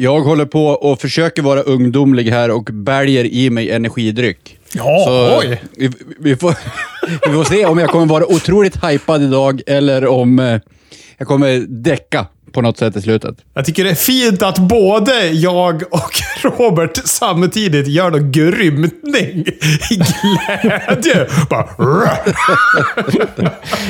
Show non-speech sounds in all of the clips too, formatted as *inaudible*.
Jag håller på och försöker vara ungdomlig här och bäljer i mig energidryck. Ja, Så oj! vi, vi, får, *laughs* vi får se om jag kommer vara otroligt hypad idag eller om eh, jag kommer däcka på något sätt i slutet. Jag tycker det är fint att både jag och *laughs* Robert samtidigt gör någon grymtning i glädje. Bara...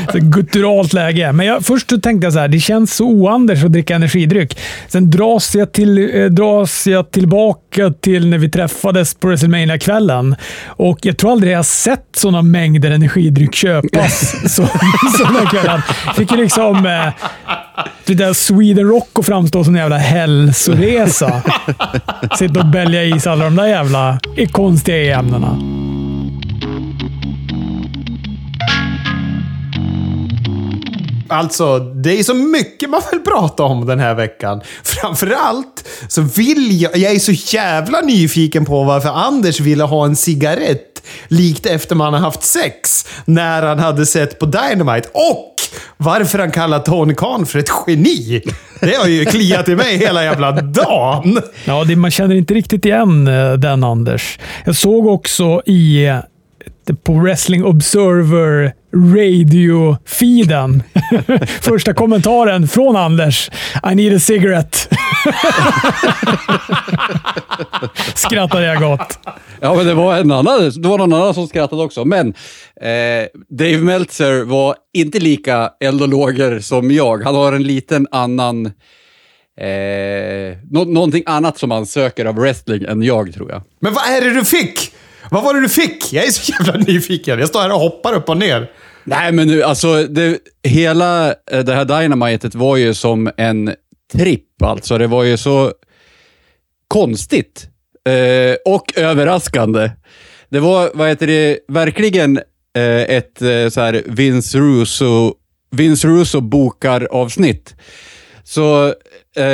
*laughs* Så gutturalt läge. Men jag, först så tänkte jag så här, det känns så oanders att dricka energidryck. Sen dras jag, till, eh, dras jag tillbaka till när vi träffades på wrestlemania kvällen Och jag tror aldrig jag har sett sådana mängder energidryck köpas *laughs* så, sådana kvällen. Fick ju liksom eh, det där Sweden Rock att framstå som en jävla hälsoresa. Sitta och bälja i sig alla de där jävla konstiga ämnena. Alltså, det är så mycket man vill prata om den här veckan. Framförallt så vill jag... Jag är så jävla nyfiken på varför Anders ville ha en cigarett likt efter man har haft sex när han hade sett på Dynamite. Och varför han kallar Tony Khan för ett geni. Det har ju kliat i mig hela jävla dagen. Ja, det, man känner inte riktigt igen eh, den Anders. Jag såg också i eh, på Wrestling Observer radio-feeden. *laughs* Första kommentaren från Anders. I need a cigarette. Skrattade jag gott. Ja, men det var, en annan, det var någon annan som skrattade också. Men eh, Dave Meltzer var inte lika eld och lågor som jag. Han har en liten annan... Eh, nå någonting annat som han söker av wrestling än jag, tror jag. Men vad är det du fick? Vad var det du fick? Jag är så jävla nyfiken. Jag står här och hoppar upp och ner. Nej, men nu, alltså, det, hela eh, det här Dynamitet var ju som en tripp. Alltså, det var ju så konstigt eh, och överraskande. Det var, vad heter det, verkligen eh, ett eh, så här Vince Russo, Vince Russo bokar-avsnitt. Så eh,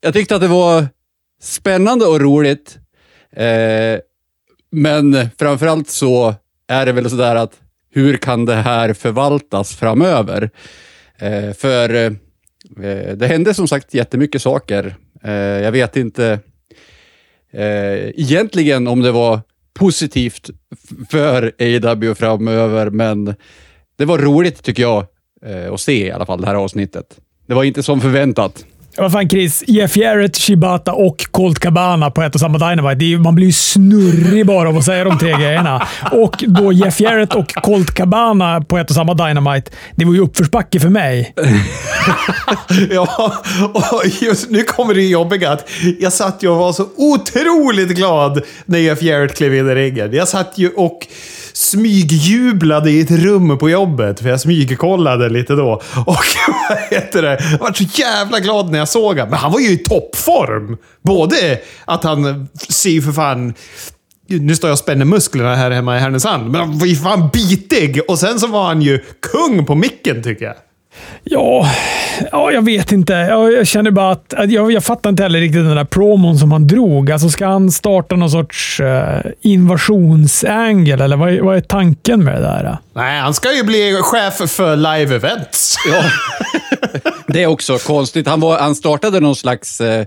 jag tyckte att det var spännande och roligt. Eh, men framförallt så är det väl sådär att hur kan det här förvaltas framöver? Eh, för eh, det hände som sagt jättemycket saker. Eh, jag vet inte eh, egentligen om det var positivt för AW framöver, men det var roligt tycker jag eh, att se i alla fall det här avsnittet. Det var inte som förväntat. Vad fan Chris, Jeff Jarrett, Shibata och Colt Cabana på ett och samma Dynamite. Det är, man blir ju snurrig bara av att säga de tre grejerna. Och då Jeff Jarrett och Colt Cabana på ett och samma Dynamite. Det var ju uppförsbacke för mig. *laughs* Ja, och just nu kommer det jobbiga att jag satt ju och var så otroligt glad när Jeff Jarrett klev in i ringen. Jag satt ju och smygjublade i ett rum på jobbet, för jag smygkollade lite då. Och *laughs* vad heter det? Jag var så jävla glad när jag såg honom. Men han var ju i toppform. Både att han ser ju för fan nu står jag och spänner musklerna här hemma i Härnösand, men han var ju fan bitig! Och sen så var han ju kung på micken tycker jag. Ja, ja jag vet inte. Jag, jag känner bara att, att jag, jag fattar inte heller riktigt den där promon som han drog. Alltså ska han starta någon sorts uh, invasionsangel eller vad, är- vad är tanken med det där? Nej, han ska ju bli chef för live events. Ja. *laughs* det är också konstigt. Han, var, han startade någon slags eh,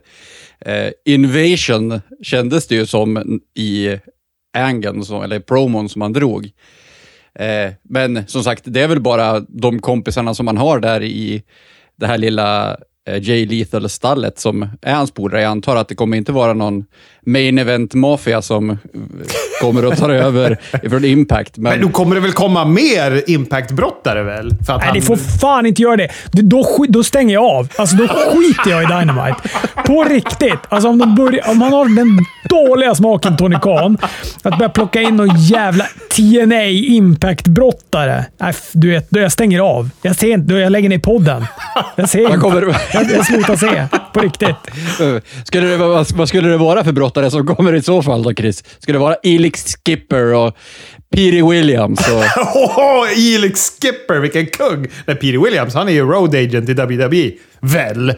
eh, invasion, kändes det ju som, i angeln, eller promon som han drog. Eh, men som sagt, det är väl bara de kompisarna som man har där i det här lilla eh, Jay Lethal-stallet som är hans polare. Jag antar att det kommer inte vara någon main event-mafia som eh, kommer att ta *laughs* över från Impact. Men, Men då kommer det väl komma mer Impact-brottare väl? För att Nej, han... ni får fan inte göra det. Då, då stänger jag av. Alltså, då skiter jag i Dynamite. På riktigt. Alltså, om, de börjar, om han har den dåliga smaken Tony Khan, att börja plocka in någon jävla TNA Impact-brottare. Nej, du vet, då jag stänger av. Jag ser inte. Jag lägger ner podden. Jag ser inte. kommer, Jag, jag slutar se. På riktigt. *laughs* skulle det, vad, vad skulle det vara för brottare som kommer i så fall då, Chris? Ska det vara Elix Skipper och Petey Williams och... *laughs* Åh, Elix Skipper, vilken kung! Nej, Peter Williams, han är ju road agent i WWE. Väl?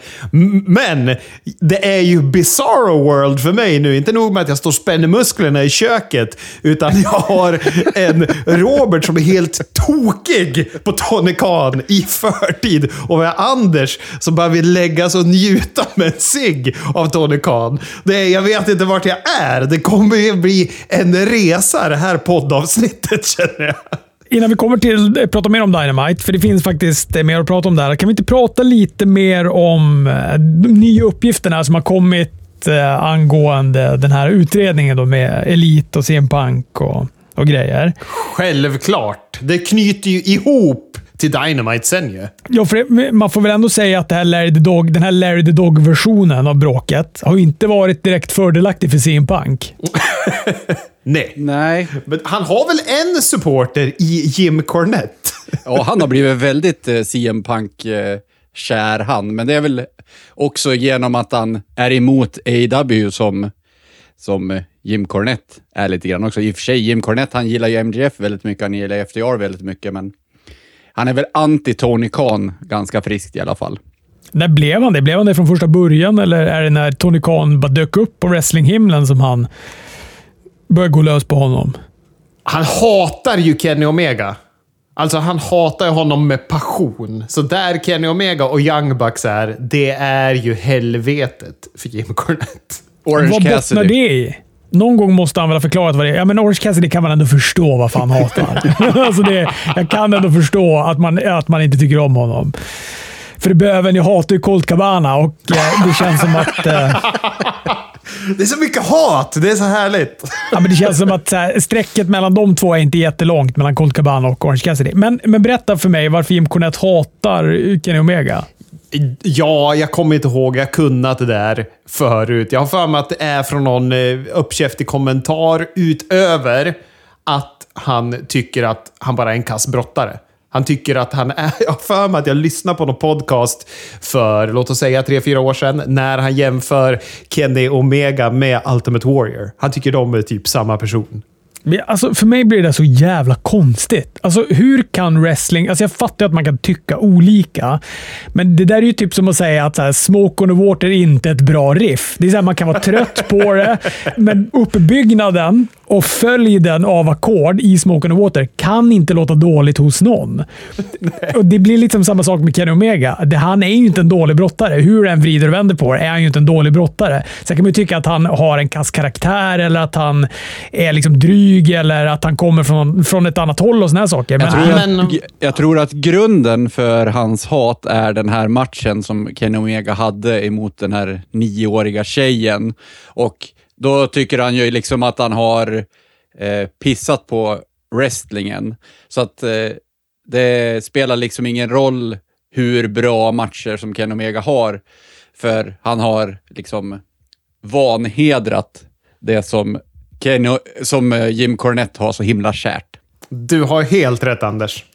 Men det är ju Bizarro World för mig nu. Inte nog med att jag står och spänner musklerna i köket, utan jag har en Robert som är helt tokig på Tony Khan i förtid. Och vi har Anders som bara vill lägga sig och njuta med en cigg av Tony Khan. Det är, jag vet inte vart jag är. Det kommer ju bli en resa det här poddavsnittet känner jag. Innan vi kommer till eh, prata mer om Dynamite, för det finns faktiskt eh, mer att prata om där. Kan vi inte prata lite mer om eh, de nya uppgifterna som har kommit eh, angående den här utredningen då med Elite och CM Punk och, och grejer? Självklart. Det knyter ju ihop till Dynamite sen ju. Ja, för det, man får väl ändå säga att det här Larry the Dog, den här Larry the Dog-versionen av bråket har ju inte varit direkt fördelaktig för CM Punk. *laughs* Nej. Nej. Men han har väl en supporter i Jim Cornette? *laughs* Ja, han har blivit väldigt eh, CM Punk-kär han, men det är väl också genom att han är emot AW som, som eh, Jim Cornette är lite grann också. I och för sig, Jim Cornette, han gillar ju MJF väldigt mycket, han gillar FDR väldigt mycket, men han är väl anti Tony Khan ganska friskt i alla fall. När blev han det? Blev han det från första början eller är det när Tony Khan bara dök upp på wrestlinghimlen som han började gå lös på honom? Han hatar ju Kenny Omega. Alltså han hatar ju honom med passion. Så där Kenny Omega och Young Bucks är, det är ju helvetet för Jim Cornette. Orange vad bottnar Cassidy. det i? Någon gång måste han väl ha förklarat vad det är. Ja, men Orange Cassidy kan man ändå förstå varför han hatar. *laughs* alltså det, jag kan ändå förstå att man, att man inte tycker om honom. För behöver ni hatar ju Colt Cabana och eh, det känns som att... Eh, *laughs* Det är så mycket hat! Det är så härligt. ja, men det känns som att här, strecket mellan de två är inte jättelångt, mellan Colt Cabana och Orange Cassidy. Men, men berätta för mig varför Jim Cornette hatar Kenny Omega. Ja, jag kommer inte ihåg. Jag har kunnat det där förut. Jag har för mig att det är från någon eh, uppkäftig kommentar utöver att han tycker att han bara är en kass brottare. Han tycker att han är... *laughs* Jag har för mig att jag lyssnade på någon podcast för, låt oss säga, tre, fyra år sedan, när han jämför Kenny Omega med Ultimate Warrior. Han tycker de är typ samma person. Alltså, för mig blir det så jävla konstigt. Alltså, hur kan wrestling... Alltså, jag fattar att man kan tycka olika, men det där är ju typ som att säga att så här, Smoke on the Water är inte ett bra riff. Det är så här, man kan vara trött på det, men uppbyggnaden och följden av ackord i Smoke on the Water kan inte låta dåligt hos någon. Och Det blir liksom samma sak med Kenny Omega. Det, han är ju inte en dålig brottare. Hur en vrider och vänder på det är han ju inte en dålig brottare. Sen kan man ju tycka att han har en kass karaktär eller att han är liksom dryg eller att han kommer från, från ett annat håll och såna här saker. Men, Jag tror, men- att, jag tror att grunden för hans hat är den här matchen som Kenny Omega hade emot den här nioåriga tjejen. Och då tycker han ju liksom att han har eh, pissat på wrestlingen. Så att eh, det spelar liksom ingen roll hur bra matcher som Kenny Omega har, för han har liksom vanhedrat det som, Ken, som eh, Jim Cornette har så himla kärt. Du har helt rätt, Anders.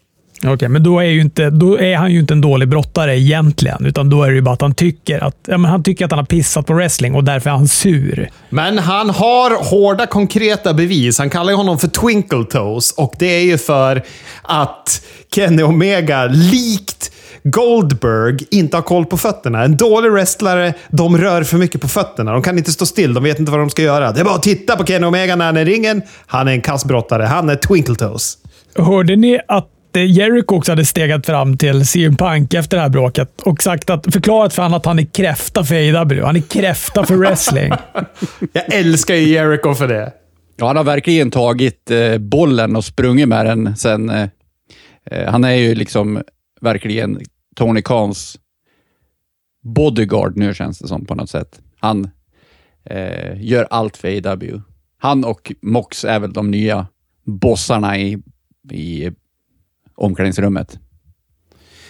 Okej, men då är, ju inte, då är han ju inte en dålig brottare egentligen, utan då är det ju bara att han tycker att, ja, men han, tycker att han har pissat på wrestling och därför är han sur. Men han har hårda konkreta bevis. Han kallar ju honom för Twinkle Toes och det är ju för att Kenny Omega, likt Goldberg, inte har koll på fötterna. En dålig wrestlare, de rör för mycket på fötterna. De kan inte stå still, de vet inte vad de ska göra. Det är bara att titta på Kenny Omega när han är i ringen. Han är en kassbrottare. Han är Twinkle Toes. Hörde ni att Jericho också hade stegat fram till CM Punk efter det här bråket och sagt att, förklarat för honom att han är kräfta för AEW. Han är kräfta för wrestling. *laughs* Jag älskar ju Jericho för det. Ja, han har verkligen tagit eh, bollen och sprungit med den sen... Eh, eh, han är ju liksom verkligen Tony Khans bodyguard nu känns det som på något sätt. Han eh, gör allt för AW. Han och Mox är väl de nya bossarna i, i omklädningsrummet.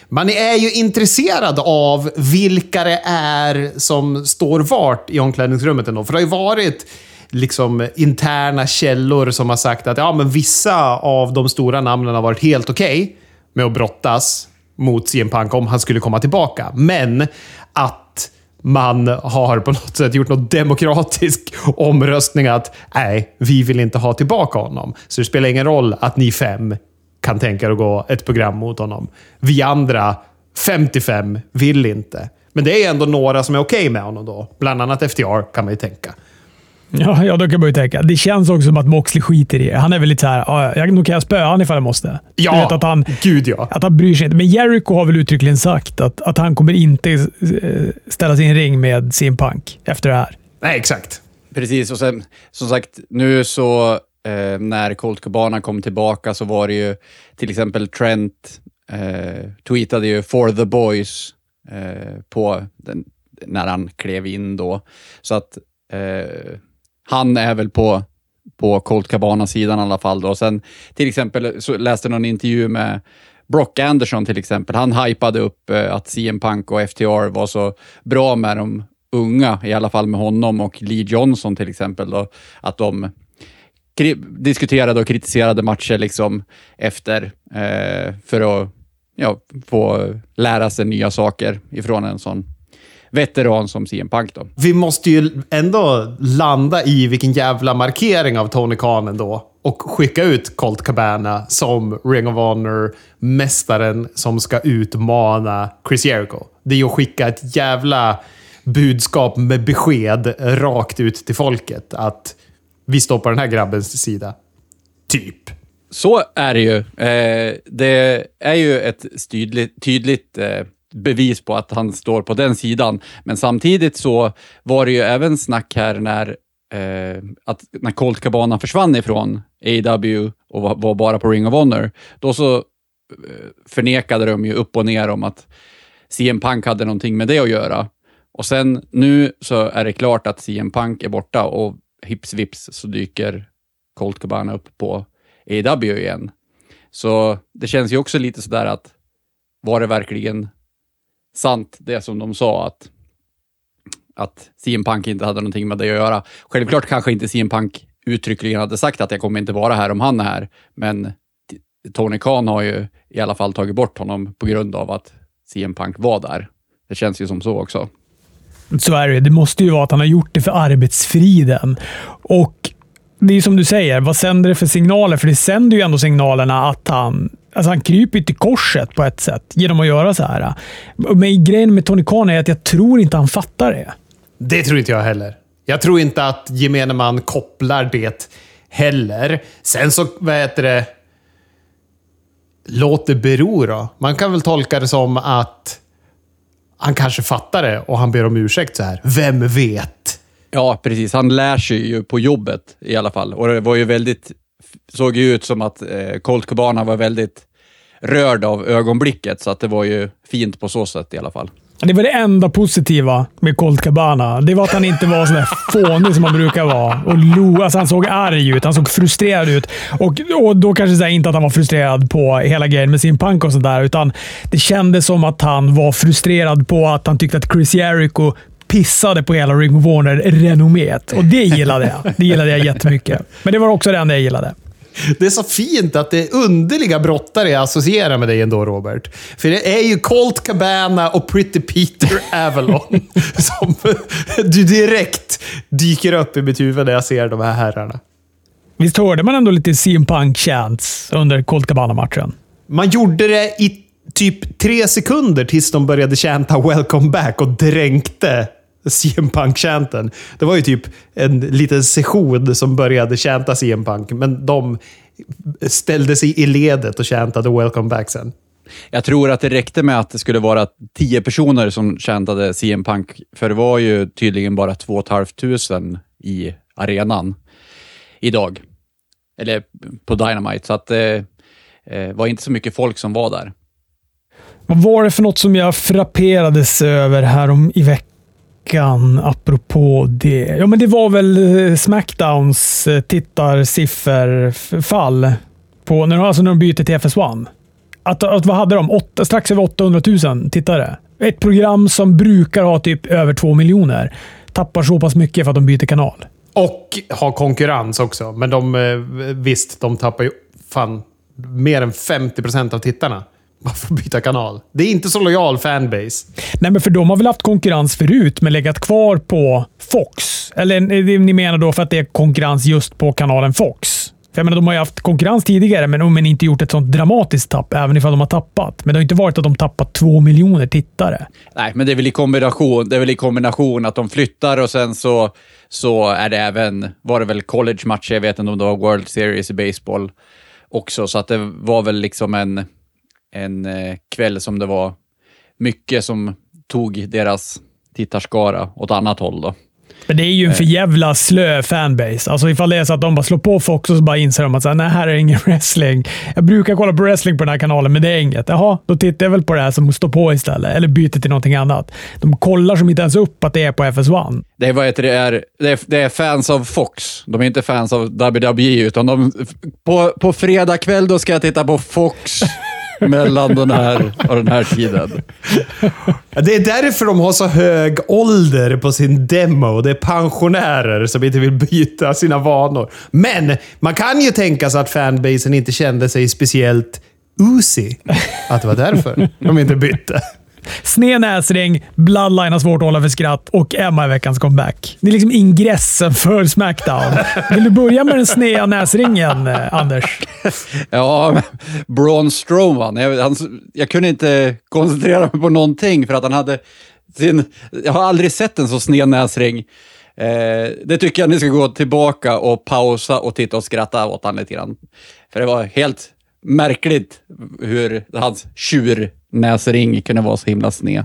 Man är ju intresserad av vilka det är som står vart i omklädningsrummet ändå. För det har ju varit liksom interna källor som har sagt att ja, men vissa av de stora namnen har varit helt okej med att brottas mot CM Punk om han skulle komma tillbaka. Men att man har på något sätt gjort någon demokratisk omröstning att nej, vi vill inte ha tillbaka honom. Så det spelar ingen roll att ni fem kan tänka er att gå ett program mot honom. Vi andra, 55, vill inte. Men det är ändå några som är okej okay med honom då. Bland annat FTR kan man ju tänka. Ja, ja, då kan man ju tänka. Det känns också som att Moxley skiter i det. Han är väl lite såhär, ja, jag, nog kan jag spöa honom ifall jag måste. Ja, vet, att han, gud ja. Att han bryr sig inte. Men Jericho har väl uttryckligen sagt att, att han kommer inte eh, ställa en ring med sin Punk efter det här. Nej, exakt. Precis, och sen som sagt, nu så eh, när Colt Cabana kom tillbaka så var det ju till exempel Trent eh, tweetade ju “For the boys” eh, på den, när han klev in då. Så att eh, han är väl på, på Colt Cabana-sidan i alla fall. Då. Sen till exempel så läste någon intervju med Brock Anderson till exempel. Han hypade upp eh, att CM Punk och FTR var så bra med de unga, i alla fall med honom och Lee Johnson till exempel. Då, att de diskuterade och kritiserade matcher liksom efter eh, för att ja, få lära sig nya saker ifrån en sån veteran som CM Punk då. Vi måste ju ändå landa i vilken jävla markering av Tony Khan ändå och skicka ut Colt Cabana som Ring of Honor-mästaren som ska utmana Chris Jericho. Det är ju att skicka ett jävla budskap med besked rakt ut till folket att vi står på den här grabbens sida. Typ. Så är det ju. Eh, det är ju ett tydligt, tydligt eh, bevis på att han står på den sidan. Men samtidigt så var det ju även snack här när, eh, att när Colt Cabana försvann ifrån AW och var, var, bara på Ring of Honor. Då så eh, förnekade de ju upp och ner om att CM Punk hade någonting med det att göra. Och sen nu så är det klart att CM Punk är borta och hips vips så dyker Colt Cabana upp på AW igen. Så det känns ju också lite sådär att var det verkligen sant det som de sa att, att CM Punk inte hade någonting med det att göra. Självklart kanske inte CM Punk uttryckligen hade sagt att jag kommer inte vara här om han är här, men Tony Khan har ju i alla fall tagit bort honom på grund av att CM Punk var där. Det känns ju som så också. Så är det. Det måste ju vara att han har gjort det för arbetsfriden. Och det är som du säger, vad sänder det för signaler? För det sänder ju ändå signalerna att han Alltså han kryper ju till korset på ett sätt genom att göra så här. Men grejen med Tony Khan är att jag tror inte han fattar det. Det tror inte jag heller. Jag tror inte att gemene man kopplar det heller. Sen så, vad heter det? Låt det bero då. Man kan väl tolka det som att han kanske fattar det och han ber om ursäkt så här. Vem vet? Ja, precis. Han lär sig ju på jobbet i alla fall. Och det var ju väldigt såg ju ut som att eh, Colt Cabana var väldigt rörd av ögonblicket, så att det var ju fint på så sätt i alla fall. Det var det enda positiva med Colt Cabana. Det var att han inte var så där *laughs* fånig som han brukar vara. Och lo, alltså han såg arg ut. Han såg frustrerad ut. Och, och då kanske så inte att han var frustrerad på hela grejen med sin punk och sådär, utan det kändes som att han var frustrerad på att han tyckte att Chris Jericho pissade på hela Ring Warner-renomméet. Och det gillade jag. Det gillade jag jättemycket. Men det var också det enda jag gillade. Det är så fint att det är underliga brottare jag associerar med dig ändå, Robert. För det är ju Colt Cabana och Pretty Peter *laughs* Avalon som *laughs* du direkt dyker upp i mitt huvud när jag ser de här herrarna. Visst hörde man ändå lite CM Punk-chants under Colt Cabana-matchen? Man gjorde det i typ tre sekunder tills de började chanta “Welcome back” och dränkte *laughs* CM Punk-chanten. Det var ju typ en liten session som började chanta CM Punk, men de ställde sig i ledet och chantade “Welcome back” sen. Jag tror att det räckte med att det skulle vara tio personer som chantade CM Punk, för det var ju tydligen bara 2 500 i arenan idag. Eller på Dynamite, så att det eh, var inte så mycket folk som var där. Vad var det för något som jag frapperades över här om i veckan, apropå det? Ja, men det var väl eh, Smackdowns eh, tittarsifferfall på, när, alltså när de byter till FS1. Att, att, vad hade de? Åtta, strax över 800 000 tittare. Ett program som brukar ha typ över två miljoner tappar så pass mycket för att de byter kanal. Och har konkurrens också. Men de, eh, visst, de tappar ju fan mer än 50 procent av tittarna för att byta kanal. Det är inte så lojal fanbase. Nej, men för de har väl haft konkurrens förut, men legat kvar på Fox? Eller ni menar då för att det är konkurrens just på kanalen Fox? För jag menar, de har ju haft konkurrens tidigare, men, men inte gjort ett sånt dramatiskt tapp, även ifall de har tappat. Men det har inte varit att de tappat två miljoner tittare. Nej, men det är väl i kombination, det är väl i kombination att de flyttar och sen så, så är det även, var det väl college-matcher, jag vet inte om det var World Series i baseball också, så att det var väl liksom en, en eh, kväll som det var mycket som tog deras tittarskara åt annat håll. Då. Men det är ju en för jävla slö fanbase. Alltså ifall det är så att de bara slår på Fox och så bara inser de att så här, nej, här är ingen *laughs* wrestling. Jag brukar kolla på wrestling på den här kanalen, men det är inget. Jaha, då tittar jag väl på det här som står på istället. Eller byter till någonting annat. De kollar som inte ens upp att det är på FS1. Det är, vad heter det, är, det, är, det är fans av Fox. De är inte fans av WWE, utan de, på, på fredag kväll då ska jag titta på Fox. *laughs* mellan den här och den här tiden. Det är därför de har så hög ålder på sin demo. Det är pensionärer som inte vill byta sina vanor. Men man kan ju tänka sig att fanbasen inte kände sig speciellt Uzi. Att det var därför de inte bytte. Sned näsring, Bloodline har svårt att hålla för skratt och Emma i veckans comeback. Det är liksom ingressen för Smackdown. Vill du börja med den sneda näsringen, eh, Anders? Ja, Braun Strowman. Jag, han, jag kunde inte koncentrera mig på någonting för att han hade sin... Jag har aldrig sett en så sned näsring. Eh, det tycker jag ni ska gå tillbaka och pausa och titta och skratta åt honom lite grann. För det var helt märkligt hur hans tjur tjurnäsring kunde vara så himla sned.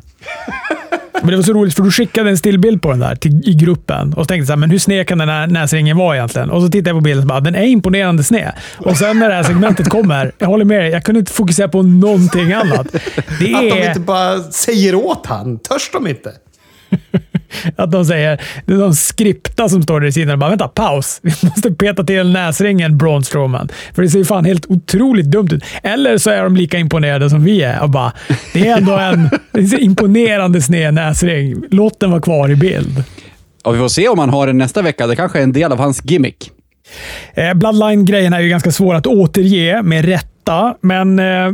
Men det var så roligt, för du skickade en stillbild på den där till, i gruppen och så tänkte så här, men hur sned kan den här näsringen vara egentligen? Och så tittade jag på bilden och bara, den är imponerande sned. Och sen när det här segmentet kommer, jag håller med dig, jag kunde inte fokusera på någonting annat. Det är... Att de inte bara säger åt han. Törs de inte? *laughs* Att de säger, det är någon skripta som står där i sidan och bara “Vänta, paus! *laughs* Vi måste peta till näsringen, Braun Strowman”. För det ser ju fan helt otroligt dumt ut. Eller så är de lika imponerade som vi är och bara “Det är ändå en imponerande sned näsring. Låt den vara kvar i bild”. Ja, vi får se om han har den nästa vecka. Det kanske är en del av hans gimmick. Eh, Bloodline-grejerna är ju ganska svåra att återge med rätt men eh, *laughs*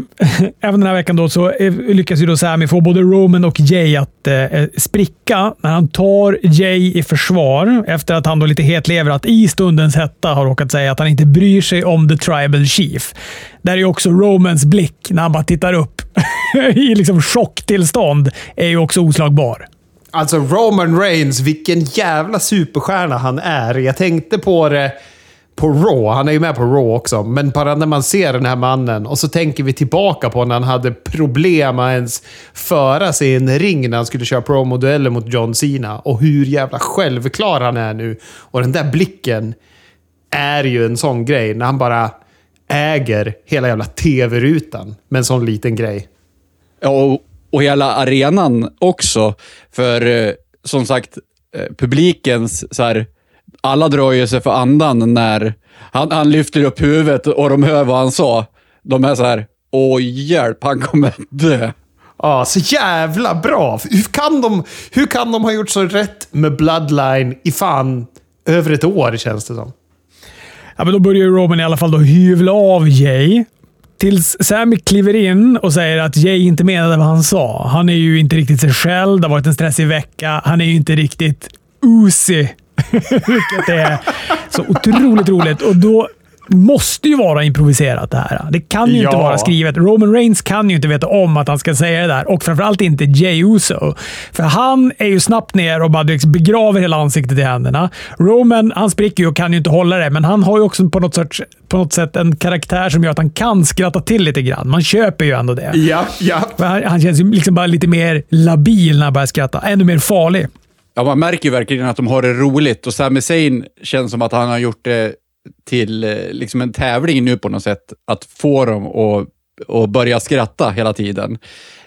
även den här veckan då så eh, lyckas ju då Sami få både Roman och Jay att eh, eh, spricka när han tar Jay i försvar efter att han då lite hetleverat i stundens hetta har råkat säga att han inte bryr sig om the tribal chief. Där är ju också Romans blick när han bara tittar upp *laughs* i liksom chocktillstånd är ju också oslagbar. Alltså Roman Reigns, vilken jävla superstjärna han är. Jag tänkte på det på Raw. Han är ju med på Raw också. Men bara när man ser den här mannen och så tänker vi tillbaka på när han hade problem att ens föra sig i en ring när han skulle köra promodueller mot John Cena. Och hur jävla självklar han är nu. Och den där blicken är ju en sån grej. När han bara äger hela jävla tv-rutan med en sån liten grej. Ja, och, och hela arenan också. För eh, som sagt, eh, publikens så här, alla drar ju sig för andan när han, han lyfter upp huvudet och de hör vad han sa. De är så här, åh hjälp, han kommer dö. Ja, så jävla bra! Hur kan, de, hur kan de ha gjort så rätt med Bloodline i fan över ett år, känns det som. Ja, men då börjar ju Roman i alla fall då hyvla av Jay. Tills Sammy kliver in och säger att Jay inte menade vad han sa. Han är ju inte riktigt sig själv. Det har varit en stressig vecka. Han är ju inte riktigt Uzi Vilket är så otroligt roligt. Och då måste ju vara improviserat det här. Det kan ju ja. inte vara skrivet. Roman Reigns kan ju inte veta om att han ska säga det där och framförallt inte Jey Uso. För han är ju snabbt ner och bara begraver hela ansiktet i händerna. Roman, han spricker ju och kan ju inte hålla det, men han har ju också på något, sorts, på något sätt en karaktär som gör att han kan skratta till lite grann. Man köper ju ändå det. Ja, ja. Han, han känns ju liksom bara lite mer labil när han börjar skratta. Ännu mer farlig. Ja, man märker ju verkligen att de har det roligt och Sami Zayn känns som att han har gjort det till eh, liksom en tävling nu på något sätt, att få dem att, att börja skratta hela tiden.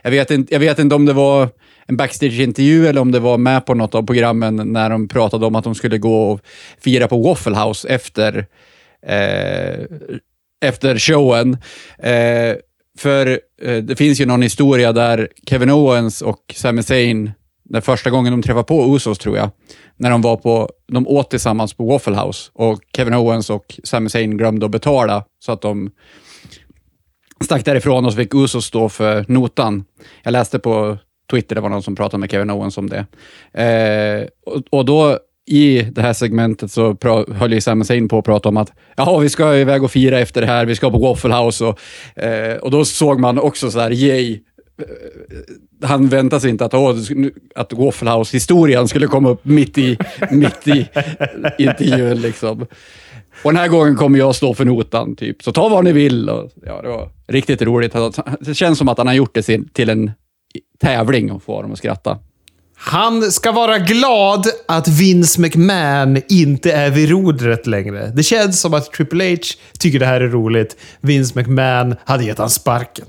Jag vet, inte, jag vet inte om det var en backstage-intervju eller om det var med på något av programmen när de pratade om att de skulle gå och fira på Waffle House efter, eh, efter showen. Eh, för eh, det finns ju någon historia där Kevin Owens och Sami Zayn den första gången de träffade på Usos, tror jag, när de var på, de åt tillsammans på Waffle House och Kevin Owens och Sami Zayn glömde att betala så att de stack därifrån och så fick Usos stå för notan. Jag läste på Twitter, det var någon som pratade med Kevin Owens om det. Eh, och, och då i det här segmentet så pra, höll ju Sami Zayn på att prata om att jaha, vi ska iväg och fira efter det här, vi ska på Waffle House och, eh, och då såg man också så här, yay, Eh, eh, han väntade sig inte att, åh, att Waffle House-historien skulle komma upp mitt i, *laughs* mitt i intervjun. Liksom. Och den här gången kommer jag stå för notan, typ. så ta vad ni vill. Och, ja, det var riktigt roligt. Det känns som att han har gjort det till en tävling att få dem att skratta. Han ska vara glad att Vince McMahon inte är vid rodret längre. Det känns som att Triple H tycker det här är roligt. Vince McMahon hade gett han sparken.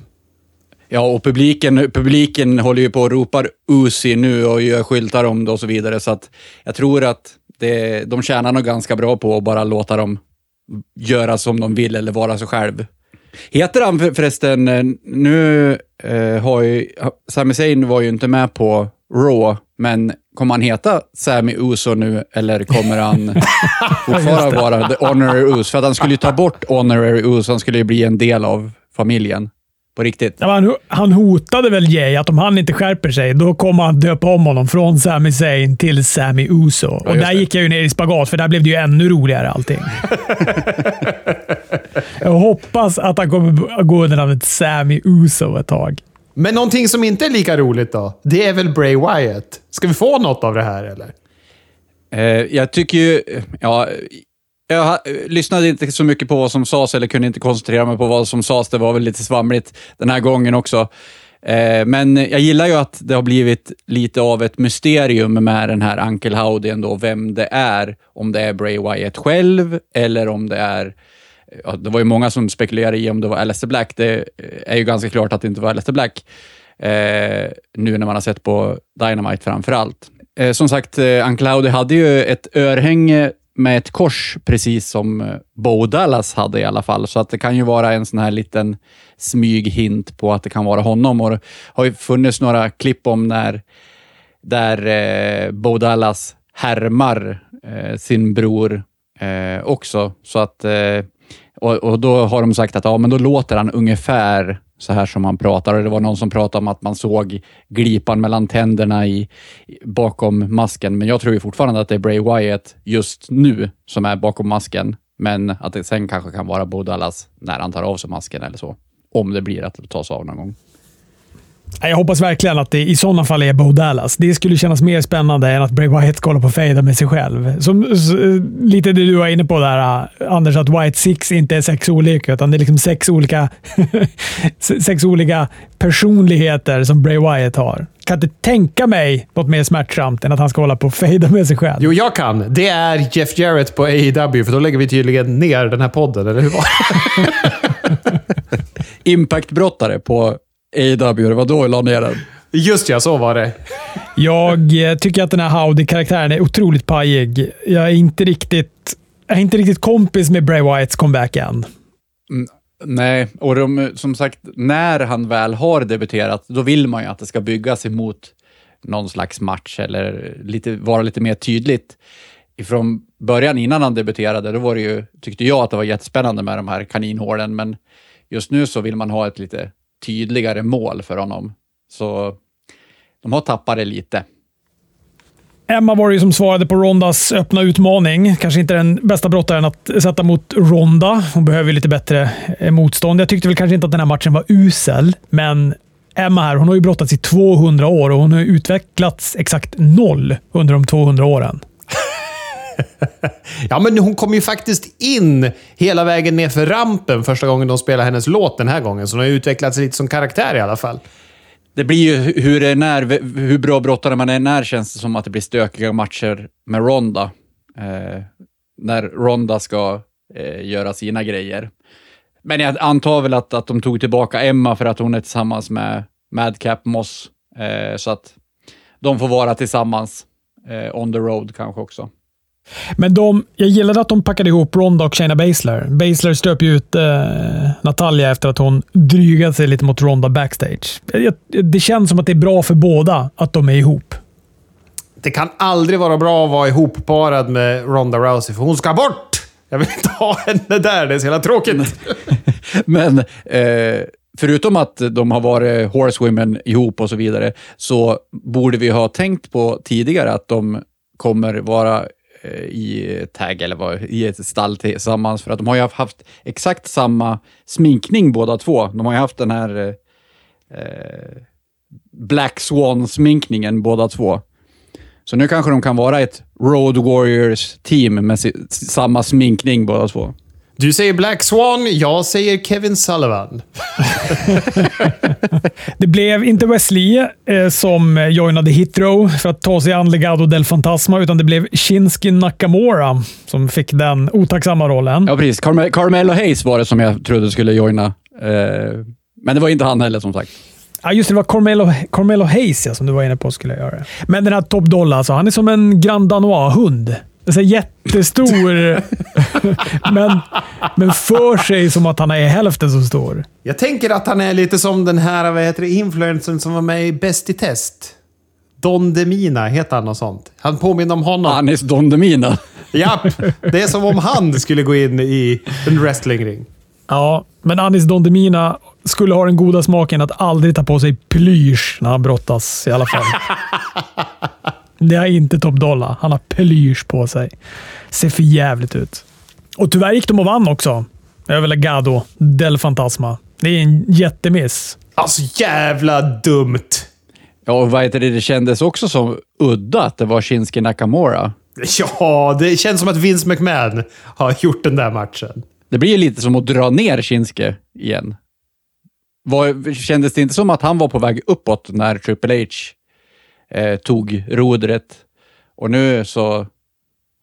Ja, och publiken, publiken håller ju på och ropar Uzi nu och gör skyltar om det och så vidare, så att jag tror att det, de tjänar nog ganska bra på att bara låta dem göra som de vill eller vara sig själv. Heter han förresten, eh, nu eh, har ju, Sami Zayn var ju inte med på Raw, men kommer han heta Sami Uso nu eller kommer han *laughs* fortfarande vara The Honorary Uso? För att han skulle ju ta bort Honorary Uso, han skulle ju bli en del av familjen. På riktigt. Ja, han, han hotade väl Jay att om han inte skärper sig, då kommer han döpa om honom från Sami Zayn till Sami Uso. Ja, och där det. gick jag ju ner i spagat, för där blev det ju ännu roligare allting. *laughs* jag hoppas att han kommer gå under namnet Sami Uso ett tag. Men någonting som inte är lika roligt då? Det är väl Bray Wyatt? Ska vi få något av det här, eller? Uh, jag tycker ju... Ja, jag lyssnade inte så mycket på vad som sades, eller kunde inte koncentrera mig på vad som sades. Det var väl lite svamligt den här gången också. Eh, men jag gillar ju att det har blivit lite av ett mysterium med den här Uncle Howdy ändå, vem det är. Om det är Bray Wyatt själv eller om det är eh, ja, det var ju många som spekulerade i om det var Alistair Black. Det eh, är ju ganska klart att det inte var Alistair Black. Eh, nu när man har sett på Dynamite framför allt. Eh, som sagt, eh, Uncle Howdy hade ju ett örhänge med ett kors, precis som eh, Bo Dallas hade i alla fall. Så att det kan ju vara en sån här liten smyghint på att det kan vara honom. Och det har ju funnits några klipp om när där eh, Bo Dallas härmar eh, sin bror eh, också. Så att, eh, och, och, då har de sagt att ja, men då låter han ungefär så här som han pratar. Och det var någon som pratade om att man såg glipan mellan tänderna i, bakom masken. Men jag tror ju fortfarande att det är Bray Wyatt just nu som är bakom masken. Men att det sen kanske kan vara Bo Dallas när han tar av sig masken eller så. Om det blir att det tas av någon gång. Jag hoppas verkligen att det i sådana fall är Bo Dallas. Det skulle kännas mer spännande än att Bray Wyatt kollar på fejda med sig själv. Som, lite det du var inne på där, Anders, att White Six inte är sex olika, utan det är liksom sex olika, *laughs* sex olika personligheter som Bray Wyatt har. Kan inte tänka mig något mer smärtsamt än att han ska hålla på och fejda med sig själv. Jo, jag kan. Det är Jeff Jarrett på AEW, för då lägger vi tydligen ner den här podden, eller hur var *laughs* Impact-brottare på AW, det var då jag la ner den. Just ja, så var det. Jag eh, tycker att den här Howdy-karaktären är otroligt pajig. Jag är inte riktigt, jag är inte riktigt kompis med Bray Wyatts comeback än. Mm, nej, och de, som sagt, när han väl har debuterat, då vill man ju att det ska byggas emot någon slags match eller lite, vara lite mer tydligt. Ifrån början, innan han debuterade, då var det ju, tyckte jag att det var jättespännande med de här kaninhålen, men just nu så vill man ha ett lite tydligare mål för honom. Så de har tappat det lite. Emma var det ju som svarade på Rondas öppna utmaning. Kanske inte den bästa brottaren att sätta mot Ronda. Hon behöver ju lite bättre eh, motstånd. Jag tyckte väl kanske inte att den här matchen var usel, men Emma här, hon har ju brottats i 200 år och hon har utvecklats exakt noll under de 200 åren. *laughs* ja, men hon kom ju faktiskt in hela vägen ner för rampen första gången de spelade hennes låt den här gången. Så hon har utvecklats lite som karaktär i alla fall. Det blir ju hur, det är när, hur bra brottare man är när känns det som att det blir stökiga matcher med Ronda. Eh, när Ronda ska eh, göra sina grejer. Men jag antar väl att, att de tog tillbaka Emma för att hon är tillsammans med Madcap Moss. Eh, så att de får vara tillsammans eh, on the road kanske också. Men de, jag gillade att de packade ihop Ronda och Shayna Baszler. Baszler stöp ju ut eh, Natalia efter att hon drygade sig lite mot Ronda backstage. Det känns som att det är bra för båda att de är ihop. Det kan aldrig vara bra att vara ihopparad med Ronda Rousey, för hon ska bort! Jag vill inte ha henne där, det är så jävla tråkigt. *laughs* Men eh, förutom att de har varit horsewomen ihop och så vidare, så borde vi ha tänkt på tidigare att de kommer vara Eh, i tag eller vad, i ett stall tillsammans, för att de har ju haft exakt samma sminkning båda två. De har ju haft den här eh, eh Black Swan-sminkningen båda två. Så nu kanske de kan vara ett Road Warriors-team med samma sminkning båda två. Du säger Black Swan, jag säger Kevin Sullivan. *laughs* det blev inte Wesley eh, som joinade Hitrow för att ta sig an Legado del Fantasma, utan det blev Shinski Nakamura som fick den otacksamma rollen. Ja, precis. Carme Carmelo Hayes var det som jag trodde skulle joina. Eh, men det var inte han heller, som sagt. Ja, just det. Det var Carmelo, Carmelo Hayes ja, som du var inne på skulle göra det. Men den här Top Dollar, alltså, han är som en Grand Danois-hund. Så jättestor, *laughs* men, men för sig som att han är hälften så stor. Jag tänker att han är lite som den här vad heter det, influencern som var med i Bäst i test. Don Demina, heter han något sånt? Han påminner om honom. Anis Don Demina. Japp! Det är som om han skulle gå in i en wrestlingring. Ja, men Anis Don Demina skulle ha den goda smaken att aldrig ta på sig plysch när han brottas i alla fall. *laughs* Det är inte Top Dollar. Han har plysch på sig. Ser för jävligt ut. Och tyvärr gick de och vann också. Över Legado del Fantasma. Det är en jättemiss. Alltså jävla dumt! Ja, och vad heter det? Det kändes också som udda att det var Shinsuke Nakamura. Ja, det känns som att Vince McMahon har gjort den där matchen. Det blir lite som att dra ner Shinsuke igen. Var, kändes det inte som att han var på väg uppåt när Triple H eh, tog rodret. Och nu så har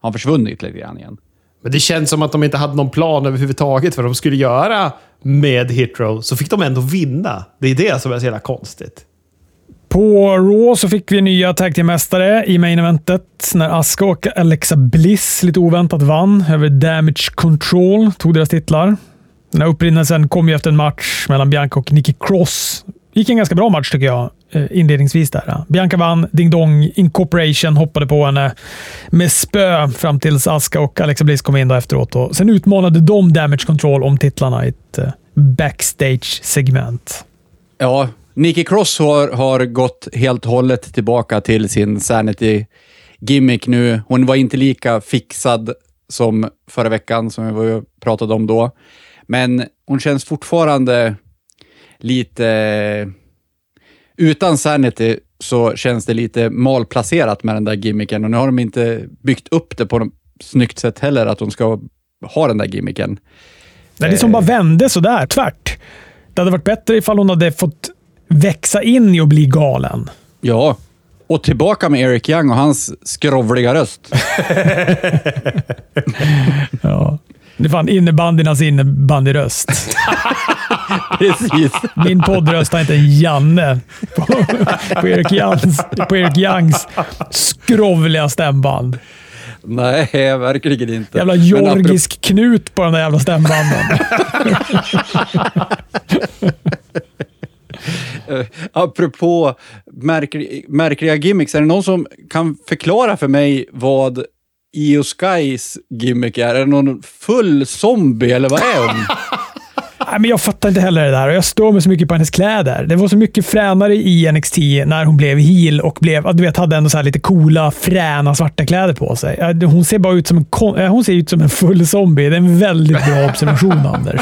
han försvunnit lite grann igen. Men det känns som att de inte hade någon plan överhuvudtaget vad de skulle göra med Hitrow. Så fick de ändå vinna. Det är det som är så jävla konstigt. På Raw så fick vi nya tag mästare i main eventet när Asuka och Alexa Bliss lite oväntat vann över Damage Control. Tog deras titlar. Den här upprinnelsen kom ju efter en match mellan Bianca och Nikki Cross. gick en ganska bra match tycker jag. Eh, inledningsvis. Där. Bianca vann. Ding Dong Incorporation hoppade på henne med spö fram tills Aska och Alexa Bliss kom in då efteråt. Och sen utmanade de Damage Control om titlarna i ett eh, backstage-segment. Ja, Nikki Cross har, har gått helt och hållet tillbaka till sin Sanity-gimmick nu. Hon var inte lika fixad som förra veckan, som vi pratade om då. Men hon känns fortfarande lite utan Sanity så känns det lite malplacerat med den där gimmicken och nu har de inte byggt upp det på något snyggt sätt heller, att de ska ha den där gimmicken. Det är som bara vände sådär, tvärt. Det hade varit bättre ifall hon hade fått växa in i att bli galen. Ja, och tillbaka med Eric Young och hans skrovliga röst. *laughs* *laughs* ja. Det är fan innebandynas innebandyröst. *laughs* Precis. Min poddröst har inte en Janne på, på, Erik på Erik Youngs skrovliga stämband. Nej, verkligen inte. Jävla georgisk knut på de där jävla stämbanden. Uh, *laughs* apropå märkliga gimmicks, är det någon som kan förklara för mig vad Io Skys gimmick är? Är det någon full zombie eller vad är hon? *laughs* Nej, men jag fattar inte heller det där och jag står mig så mycket på hennes kläder. Det var så mycket fränare i NXT när hon blev heel och blev, du vet, hade ändå så lite coola, fräna svarta kläder på sig. Hon ser bara ut som en, hon ser ut som en full zombie. Det är en väldigt bra *laughs* observation, Anders.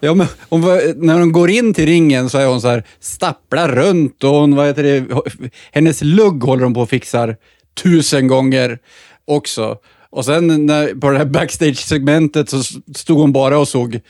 Ja, men hon, när hon går in till ringen så är hon så här, stapplar runt och hon, vad heter det, hennes lugg håller hon på att fixa tusen gånger också. Och sen när, på det här backstage-segmentet så stod hon bara och såg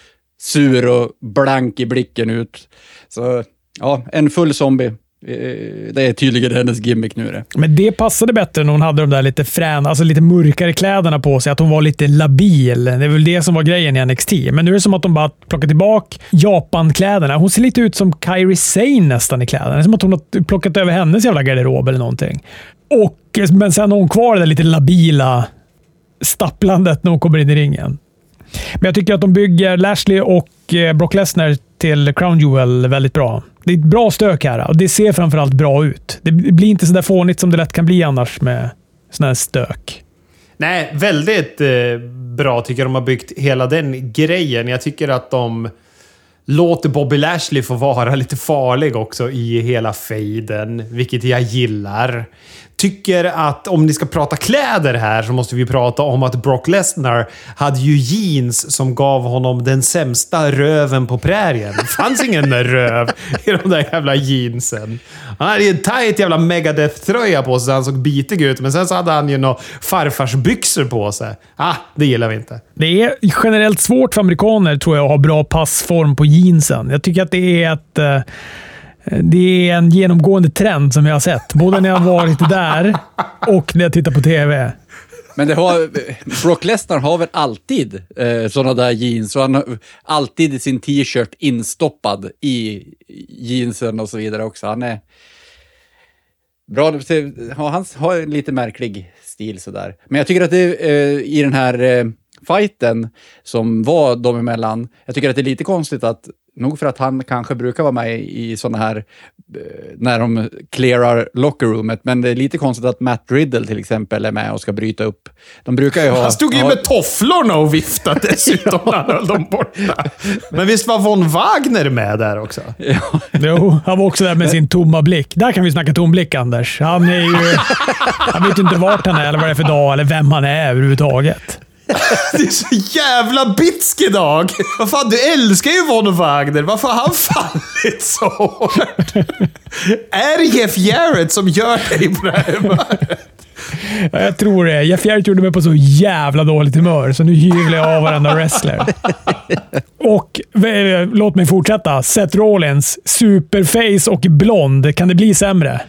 sur och blank i blicken ut. Så ja, en full zombie. Eh, det är tydligen hennes gimmick nu. Det. Men det passade bättre när hon hade de där lite fräna, alltså lite mörkare kläderna på sig. Att hon var lite labil. Det är väl det som var grejen i NXT. Men nu är det som att de bara plockar tillbaka Japan-kläderna. Hon ser lite ut som Kairi Sane nästan i kläderna. Det är som att hon har plockat över hennes jävla garderob eller någonting. Och, men sen har hon kvar det där lite labila stapplandet när hon kommer in i ringen. Men jag tycker att de bygger Lashley och eh, Brock Lesnar till Crown Jewel väldigt bra. Det är ett bra stök här och det ser framförallt bra ut. Det blir inte så där fånigt som det lätt kan bli annars med sådana här stök. Nej, väldigt eh, bra tycker jag de har byggt hela den grejen. Jag tycker att de låter Bobby Lashley få vara lite farlig också i hela fejden, vilket jag gillar. Tycker att om ni ska prata kläder här så måste vi prata om att Brock Lesnar hade ju jeans som gav honom den sämsta röven på prärien. Det fanns ingen röv i de där jävla jeansen. Han hade ju en tight jävla Megadeth-tröja på sig så han såg bitig ut, men sen så hade han ju några farfarsbyxor på sig. Ah, det gillar vi inte. Det är generellt svårt för amerikaner tror jag att ha bra passform på jeansen. Jag tycker att det är ett... Eh, Eh, det är en genomgående trend som jag har sett. Både när jag har varit där och när jag tittar på TV. Men det har, Brock Lesnar har väl alltid eh, sådana där jeans och han har alltid sin t-shirt instoppad i jeansen och så vidare också. Han är bra. Han har en lite märklig stil sådär. Men jag tycker att det eh, i den här eh, fighten som var dem emellan, jag tycker att det är lite konstigt att Nog för att han kanske brukar vara med i sådana här, eh, när de clearar lockerroomet, men det är lite konstigt att Matt Riddle till exempel är med och ska bryta upp. De brukar ju ha... Han stod ju ha- med tofflorna och viftade dessutom när han höll dem borta. *laughs* Men visst var Von Wagner med där också? Jo, han var också där med sin tomma blick. Där kan vi snacka tom blick, Anders. Han är ju... *laughs* Han vet ju inte vart han är, eller vad det är för dag, eller vem han är överhuvudtaget. *laughs* Det är så jävla bitsk idag! Vad fan, du älskar ju Von Wagner. Varför har han fallit så hårt? Är det Jeff Jarrett som gör dig på det här humöret? Ja, jag tror det. Jeff Jarrett gjorde mig på så jävla dåligt humör, så nu hyvlar jag av varenda wrestler. Och eh, låt mig fortsätta. Seth Rollins, superface och blond. Kan det bli sämre?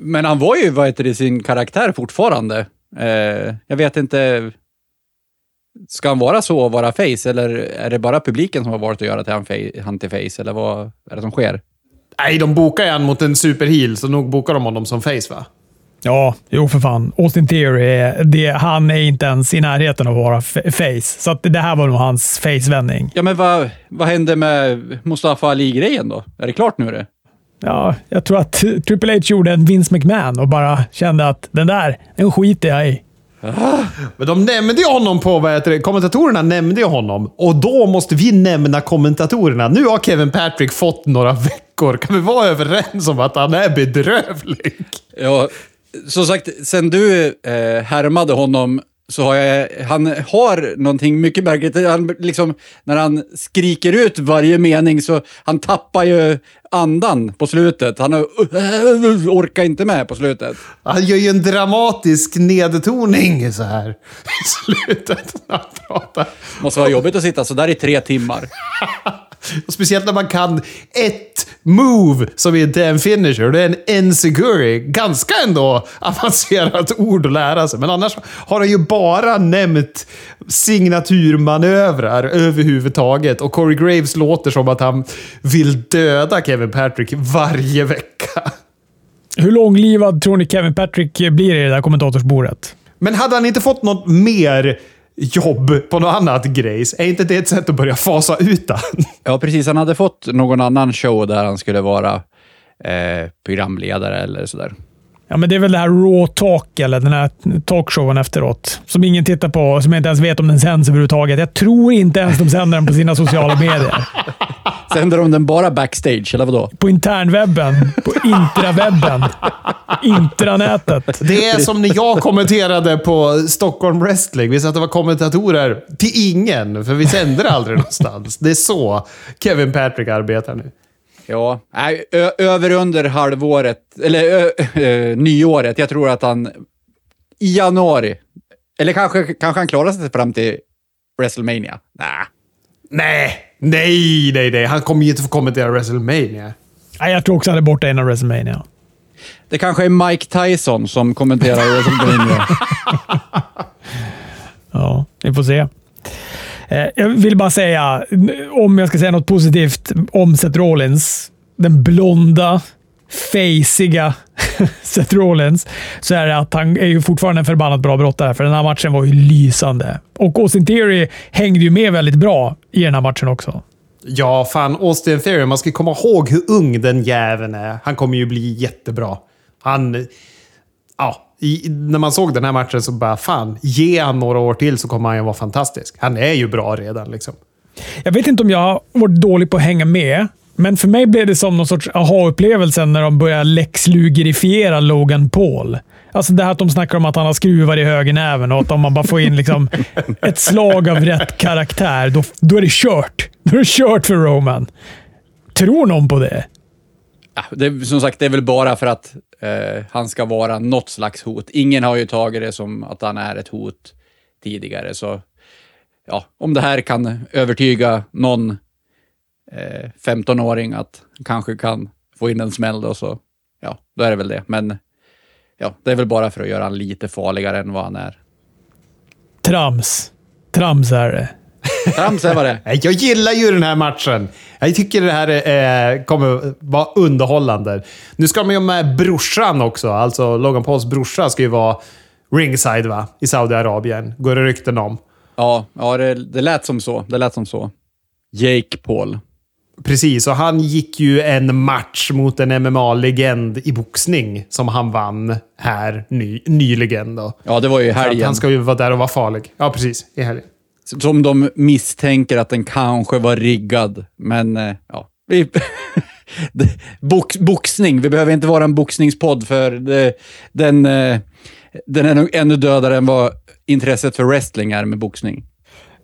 Men han var ju, vad heter det, sin karaktär fortfarande. Eh, jag vet inte... Ska han vara så och vara face, eller är det bara publiken som har varit att göra till han, han till face, eller vad är det som sker? Nej, de bokar ju han mot en superheel, så nog bokar de honom som face va? Ja, jo för fan. Austin Theory, är- det, han är inte ens i närheten av att vara face. Så att det här var nog hans face-vändning. Ja, men vad, vad hände med Mustafa Ali-grejen då? Är det klart nu det? Ja, jag tror att Triple H gjorde en Vince McMahon och bara kände att den där, den skiter jag i. Men de nämnde ju honom på, vad heter det, kommentatorerna nämnde ju honom. Och då måste vi nämna kommentatorerna. Nu har Kevin Patrick fått några veckor. Kan vi vara överens om att han är bedrövlig? Ja, som sagt, sen du eh, härmade honom så har jag, han har någonting mycket märkligt. Han, liksom, när han skriker ut varje mening så han tappar ju andan på slutet. Han *laughs* orkar inte med på slutet. Han gör ju en dramatisk nedtoning så här *laughs* i slutet när han pratar. Måste vara jobbigt att sitta så där i tre timmar. *laughs* Speciellt när man kan ett move som inte är en finisher. Det är en enziguri. Ganska ändå avancerat ord att lära sig. Men annars har han ju bara nämnt signaturmanövrar överhuvudtaget. Och Corey Graves låter som att han vill döda Kevin Patrick varje vecka. Hur långlivad tror ni Kevin Patrick blir i det där kommentatorsbordet? Men hade han inte fått något mer jobb på något annat grejs, är inte det ett sätt att börja fasa ut den? Ja, precis. Han hade fått någon annan show där han skulle vara eh, programledare eller sådär. Ja, men det är väl det här Raw Talk, eller den här talkshowen efteråt, som ingen tittar på och som jag inte ens vet om den sänds överhuvudtaget. Jag tror inte ens de sänder den på sina sociala medier. *laughs* Sänder de den bara backstage, eller vadå? På internwebben, på intrawebben, intranätet. Det är som när jag kommenterade på Stockholm Wrestling. Vi satt och var kommentatorer till ingen, för vi sänder aldrig någonstans. Det är så Kevin Patrick arbetar nu. Ja, nej, ö- över under halvåret, eller ö, ö, nyåret. Jag tror att han i januari, eller kanske, kanske han klarar sig fram till WrestleMania. Nej. Nej, nej, nej, nej. Han kommer ju inte få kommentera WrestleMania. Nej, jag tror också han är borta innan WrestleMania. Det kanske är Mike Tyson som kommenterar *laughs* WrestleMania. Ja, vi får se. Eh, jag vill bara säga, om jag ska säga något positivt om Seth Rollins, den blonda, fejsiga *laughs* Seth Rollins, så är det att han är ju fortfarande en förbannat bra brottare, för den här matchen var ju lysande. Och Austin Theory hängde ju med väldigt bra i den här matchen också. Ja, fan. Austin Theory. Man ska komma ihåg hur ung den jäveln är. Han kommer ju bli jättebra. Han... Ja, i, när man såg den här matchen så bara fan, ge han några år till så kommer han ju vara fantastisk. Han är ju bra redan liksom. Jag vet inte om jag har varit dålig på att hänga med, men för mig blev det som någon sorts aha-upplevelse när de började läxlugerifiera Logan Paul. Alltså det här att de snackar om att han har skruvar i högernäven och att om man bara får in liksom *laughs* ett slag av rätt karaktär, då, då är det kört. Då är det kört för Roman. Tror någon på det? Ja, det, som sagt, det är väl bara för att eh, han ska vara något slags hot. Ingen har ju tagit det som att han är ett hot tidigare, så ja, om det här kan övertyga någon eh, 15-åring att kanske kan få in en smäll då, så ja, då är det väl det. Men ja, det är väl bara för att göra han lite farligare än vad han är. Trams. Trams är det. Trams är vad det *laughs* är. Jag gillar ju den här matchen. Jag tycker det här eh, kommer vara underhållande. Nu ska de ju med brorsan också. Alltså Logan Pauls brorsa ska ju vara ringside va? i Saudiarabien. Går det rykten om. Ja, ja det, det lät som så. Det lät som så. Jake Paul. Precis, och han gick ju en match mot en MMA-legend i boxning som han vann här ny, nyligen. Då. Ja, det var ju i helgen. han ska ju vara där och vara farlig. Ja, precis. I helgen. Som de misstänker att den kanske var riggad. Men eh, ja, vi... *laughs* Box, boxning. Vi behöver inte vara en boxningspodd för det, den, eh, den är nog ännu dödare än vad intresset för wrestling är med boxning.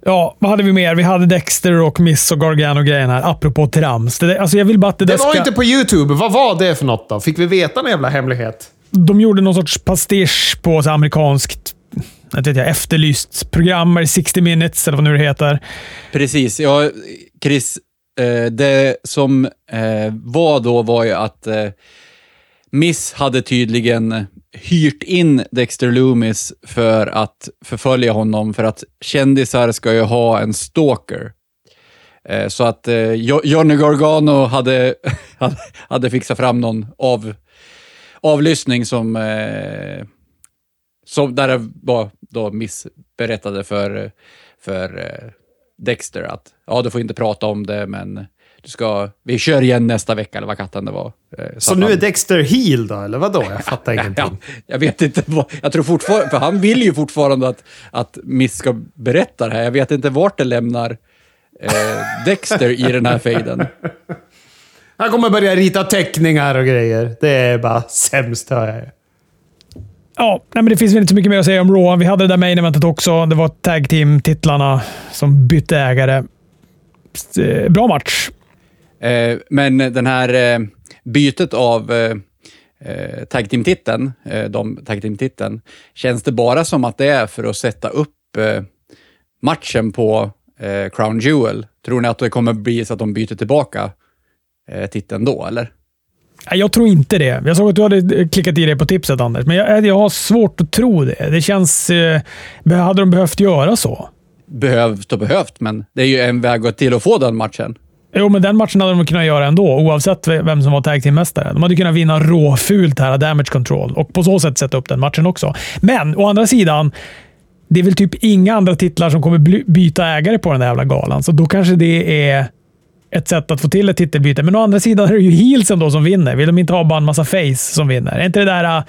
Ja, vad hade vi mer? Vi hade Dexter och Miss och Gargano-grejen här, apropå trams. Det, alltså jag vill bara att det, Det var ska... inte på YouTube. Vad var det för något då? Fick vi veta en jävla hemlighet? De gjorde någon sorts pastisch på så amerikanskt ett vet jag, efterlyst program, eller 60 minutes eller vad nu det heter. Precis. Ja, Chris, eh, det som eh, var då var ju att eh, Miss hade tydligen hyrt in Dexter Loomis för att förfölja honom, för att kändisar ska ju ha en stalker. Så att Johnny Gargano *laughs* hade, hade, fixat fram någon av, avlyssning som, som där det var då Miss berättade för, för eh, Dexter att ja, du får inte prata om det, men du ska, vi kör igen nästa vecka, eller vad katten det var. Eh, Så att nu han- är Dexter heel då, eller vadå? Jag fattar *laughs* ingenting. Ja, jag vet inte vad, jag tror fortfarande, för han vill ju fortfarande att, att Miss ska berätta det här. Jag vet inte vart det lämnar eh, Dexter i den här fejden. *laughs* Han kommer börja rita teckningar och grejer. Det är bara sämst, hör jag. Ja, nej, men det finns väl inte så mycket mer att säga om Raw. Vi hade det där main eventet också. Det var tag team-titlarna som bytte ägare. Eh, bra match. Eh, men den här eh, bytet av eh, eh, tag team-titeln, eh, de tag team-titeln, känns det bara som att det är för att sätta upp eh, matchen på eh, Crown Jewel? Tror ni att det kommer bli så att de byter tillbaka eh, titeln då, eller? Jag tror inte det. Jag såg att du hade klickat i det på tipset, Anders, men jag, jag har svårt att tro det. Det känns... Eh, hade de behövt göra så? behövt och behövt, men det är ju en väg till att få den matchen. Jo, men den matchen hade de kunnat göra ändå, oavsett vem som var tag team-mästare. De hade kunnat vinna råfult här, damage control, och på så sätt sätta upp den matchen också. Men å andra sidan, det är väl typ inga andra titlar som kommer byta ägare på den där jävla galan, så då kanske det är ett sätt att få till ett titelbyte. Men å andra sidan är det ju heelsen då som vinner. Vill de inte ha bara en massa face som vinner? Är inte det där, äh,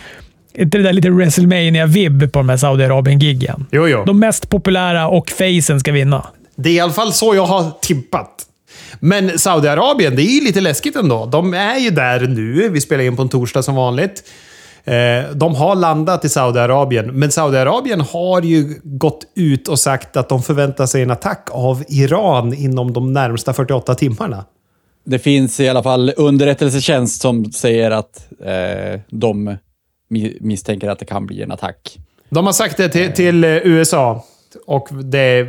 inte det där lite WrestleMania-vibb på de här Saudiarabien-giggen? Jo, jo. De mest populära och facen ska vinna. Det är i alla fall så jag har tippat. Men Saudiarabien, det är ju lite läskigt ändå. De är ju där nu. Vi spelar in på en torsdag som vanligt. Eh, De har landat i Saudiarabien, men Saudiarabien har ju gått ut och sagt att de förväntar sig en attack av Iran inom de närmsta 48 timmarna. Det finns i alla fall underrättelsetjänst som säger att eh, de mi- misstänker att det kan bli en attack. De har sagt det till, till eh, USA. Och det,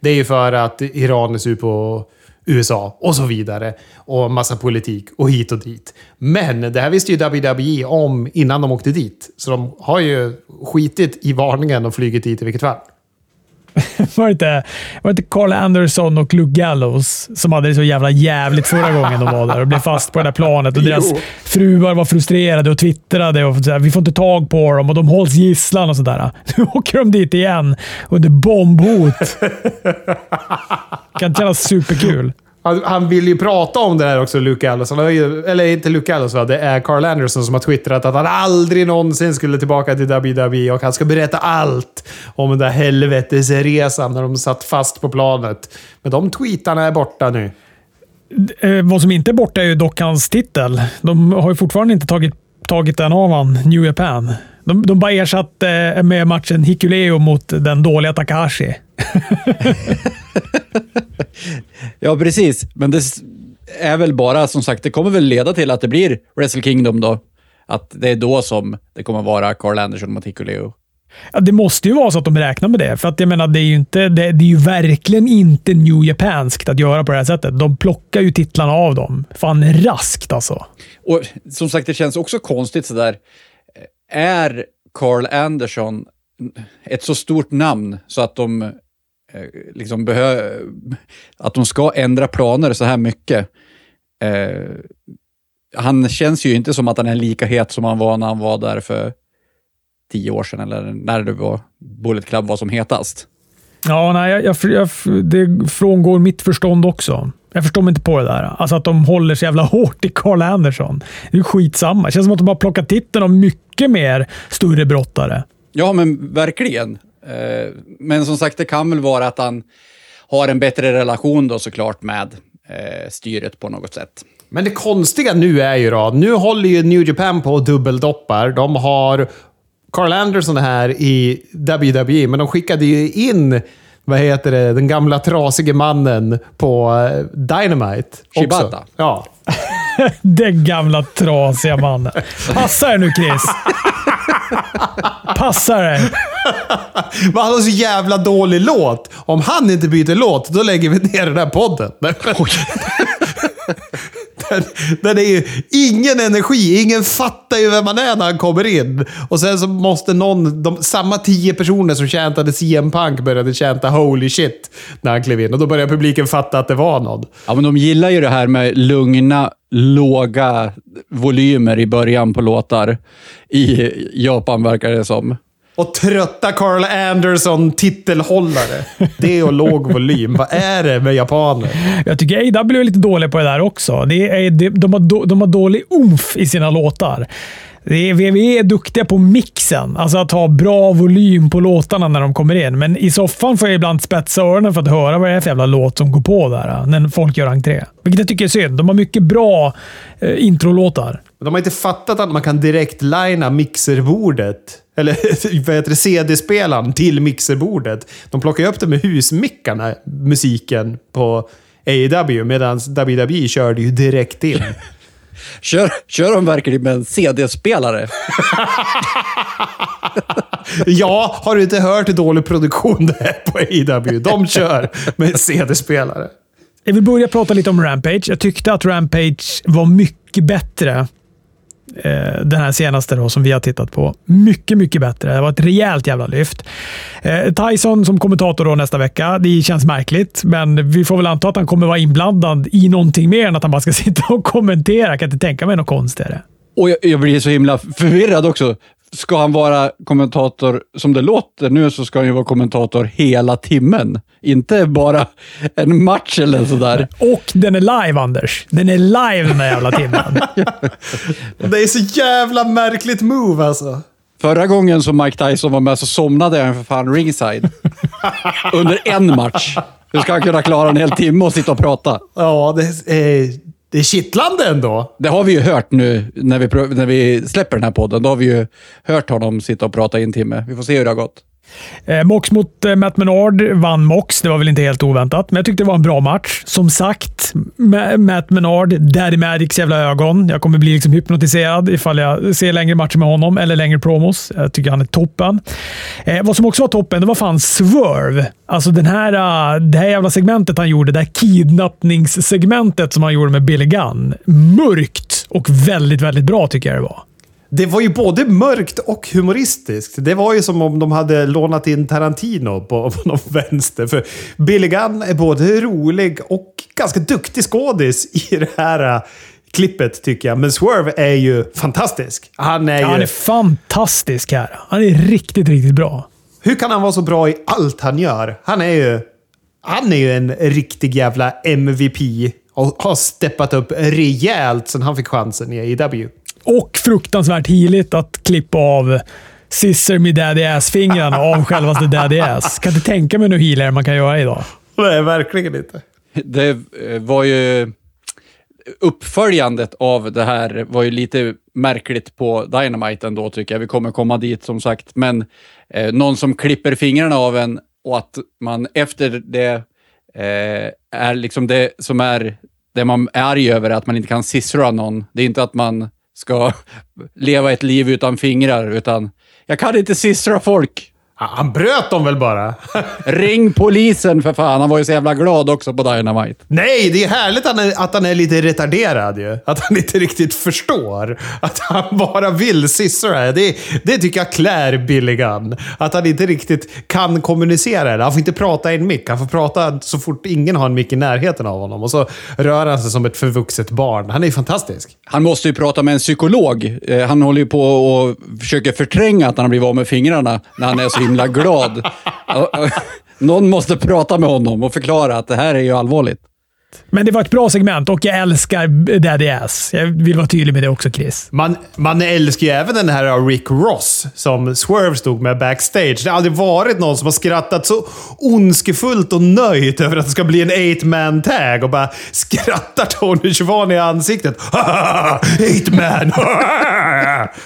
det är ju för att Iran är sur på USA och så vidare. Och massa politik och hit och dit. Men det här visste ju WWE om innan de åkte dit. Så de har ju skitit i varningen och flugit dit i vilket fall. *laughs* Var det inte, var det inte Carl Anderson och Luke Gallows som hade det så jävla jävligt förra gången de var där och blev fast på det där planet? Och *laughs* deras Jo. fruar var frustrerade och twittrade och sådär. Vi får inte tag på dem och de hålls gisslan och sådär. *laughs* Nu åker de dit igen under bombhot. kan kännas superkul. Han, han vill ju prata om det här också, Luke Allison. Eller inte Luke Allison, det är Carl Anderson som har twittrat att han aldrig någonsin skulle tillbaka till WWE och han ska berätta allt om den där helvetesresan när de satt fast på planet. Men de tweetarna är borta nu. Eh, vad som inte är borta är ju dock hans titel. De har ju fortfarande inte tagit, tagit den av han, New Japan. De, de bara ersatt eh, med matchen Hikuleo mot den dåliga Takahashi. *laughs* Ja, precis. Men det är väl bara, som sagt, det kommer väl leda till att det blir Wrestle Kingdom då. Att det är då som det kommer vara Carl Anderson mot Hikuleo. Ja, det måste ju vara så att de räknar med det. För att jag menar, det är ju, inte, det, det är ju verkligen inte New Japanskt att göra på det här sättet. De plockar ju titlarna av dem. Fan raskt alltså. Och som sagt, det känns också konstigt sådär. Är Carl Anderson ett så stort namn så att de eh, liksom. Att de ska ändra planer så här mycket? Eh, han känns ju inte som att han är lika het som han var när han var där för tio år sedan, eller när det var Bullet Club var som hetast. Ja, nej, jag, jag, jag, det frångår mitt förstånd också. Jag förstår mig inte på det där. Alltså att de håller så jävla hårt i Carl Anderson. Det är skitsamma. Det känns som att de har plockat titeln av mycket mer större brottare. Ja, men verkligen. Eh, Men som sagt, det kan väl vara att han har en bättre relation då såklart med eh, styret på något sätt. Men det konstiga nu är ju då, nu håller ju New Japan på och dubbeldoppar. De har Carl Anderson här i WWE, men de skickade ju in vad heter det, den gamla trasige mannen på eh, Dynamite. också. Shibata. Ja. *laughs* Den gamla trasiga mannen. Passa dig nu Chris! *laughs* Passa dig! Men han har så jävla dålig låt. Om han inte byter låt, då lägger vi ner den här podden. Den, den är ju ingen energi. Ingen fattar ju vem man är när han kommer in. Och sen så måste någon, de, samma tio personer som käntade CM Punk började känta holy shit när han klev in. Och då började publiken fatta att det var någon. Ja, men de gillar ju det här med lugna, låga volymer i början på låtar. I Japan verkar det som. Och trötta Carl Anderson titelhållare. Det och låg volym. Vad är det med japaner? Jag tycker AW är lite dåliga på det där också. Det är, de, de, har då, de har dålig umf i sina låtar. VVE är, är duktiga på mixen, alltså att ha bra volym på låtarna när de kommer in. Men i soffan får jag ibland spetsa öronen för att höra vad det är för jävla låt som går på där när folk gör entré. Vilket jag tycker är synd. De har mycket bra eh, introlåtar. De har inte fattat att man kan direkt linea mixerbordet, eller *laughs* vad heter det, CD-spelaren till mixerbordet. De plockar ju upp det med husmickarna, musiken på AEW, medan WWE körde ju direkt in. *laughs* Kör, kör de verkligen med en CD-spelare? *laughs* ja, har du inte hört hur dålig produktion det är på AEW? De kör med CD-spelare. Jag vill börja prata lite om Rampage. Jag tyckte att Rampage var mycket bättre. Eh, den här senaste då, som vi har tittat på. Mycket, mycket bättre. Det var ett rejält jävla lyft. Eh, Tyson som kommentator då nästa vecka. Det känns märkligt, men vi får väl anta att han kommer vara inblandad i någonting mer än att han bara ska *laughs* sitta och kommentera. Jag kan inte tänka mig något konstigare. Och jag, jag blir så himla förvirrad också. Ska han vara kommentator, som det låter nu, så ska han ju vara kommentator hela timmen. Inte bara en match eller sådär. Och den är live, Anders. Den är live den här jävla timmen. *laughs* Det är så jävla märkligt move alltså. Förra gången som Mike Tyson var med så somnade han för fan ringside. Under en match. Hur ska han kunna klara en hel timme och sitta och prata? Ja, det är, det är kittlande ändå. Det har vi ju hört nu när vi, när vi släpper den här podden. Då har vi ju hört honom sitta och prata i en timme. Vi får se hur det har gått. Eh, Mox mot eh, Matt Menard vann Mox. Det var väl inte helt oväntat, men jag tyckte det var en bra match. Som sagt, Ma- Matt Menard, Daddy Magics jävla ögon. Jag kommer bli liksom hypnotiserad ifall jag ser längre matcher med honom eller längre promos. Jag tycker han är toppen. Eh, vad som också var toppen, det var fan Swerve. Alltså den här, uh, det här jävla segmentet han gjorde, det här kidnappningssegmentet som han gjorde med Billy Gunn. Mörkt och väldigt, väldigt bra tycker jag det var. Det var ju både mörkt och humoristiskt. Det var ju som om de hade lånat in Tarantino på, på någon vänster. För Billy Gunn är både rolig och ganska duktig skådis i det här äh, klippet tycker jag. Men Swerve är ju fantastisk. Han är Ja, ju... han är fantastisk här. Han är riktigt, riktigt bra. Hur kan han vara så bra i allt han gör? Han är ju... Han är ju en riktig jävla MVP och har steppat upp rejält sen han fick chansen i AEW. Och fruktansvärt heligt att klippa av Scissor med Daddy Ass-fingrarna av självaste Daddy Ass. Kan inte tänka mig hur healer man kan göra idag. Nej, verkligen inte. Det eh, var ju... Uppföljandet av det här var ju lite märkligt på Dynamite ändå, tycker jag. Vi kommer komma dit, som sagt. Men eh, någon som klipper fingrarna av en och att man efter det eh, är liksom det som är det man är arg över, att man inte kan sissra någon. Det är inte att man ska leva ett liv utan fingrar, utan jag kan inte sistra folk. Ja, Han bröt dem väl bara? *laughs* Ring polisen för fan. Han var ju så jävla glad också på Dynamite. Nej, det är härligt att han är, att han är lite retarderad ju. Att han inte riktigt förstår. Att han bara vill sissra. Det, det tycker jag klär Billy Gunn. Att han inte riktigt kan kommunicera. Han får inte prata i en mick. Han får prata så fort ingen har en mick i närheten av honom. Och så rör han sig som ett förvuxet barn. Han är ju fantastisk. Han måste ju prata med en psykolog. Eh, Han håller ju på och försöker förtränga att han har blivit av med fingrarna när han är så himla glad. Någon måste prata med honom och förklara att det här är ju allvarligt. Men det var ett bra segment och jag älskar Daddy Ass. Jag vill vara tydlig med det också, Chris. Man, man älskar ju även den här Rick Ross som Swerve stod med backstage. Det har aldrig varit någon som har skrattat så ondskefullt och nöjt över att det ska bli en eight man tag och bara skrattar Tony Schiavone i ansiktet. *laughs* eight man!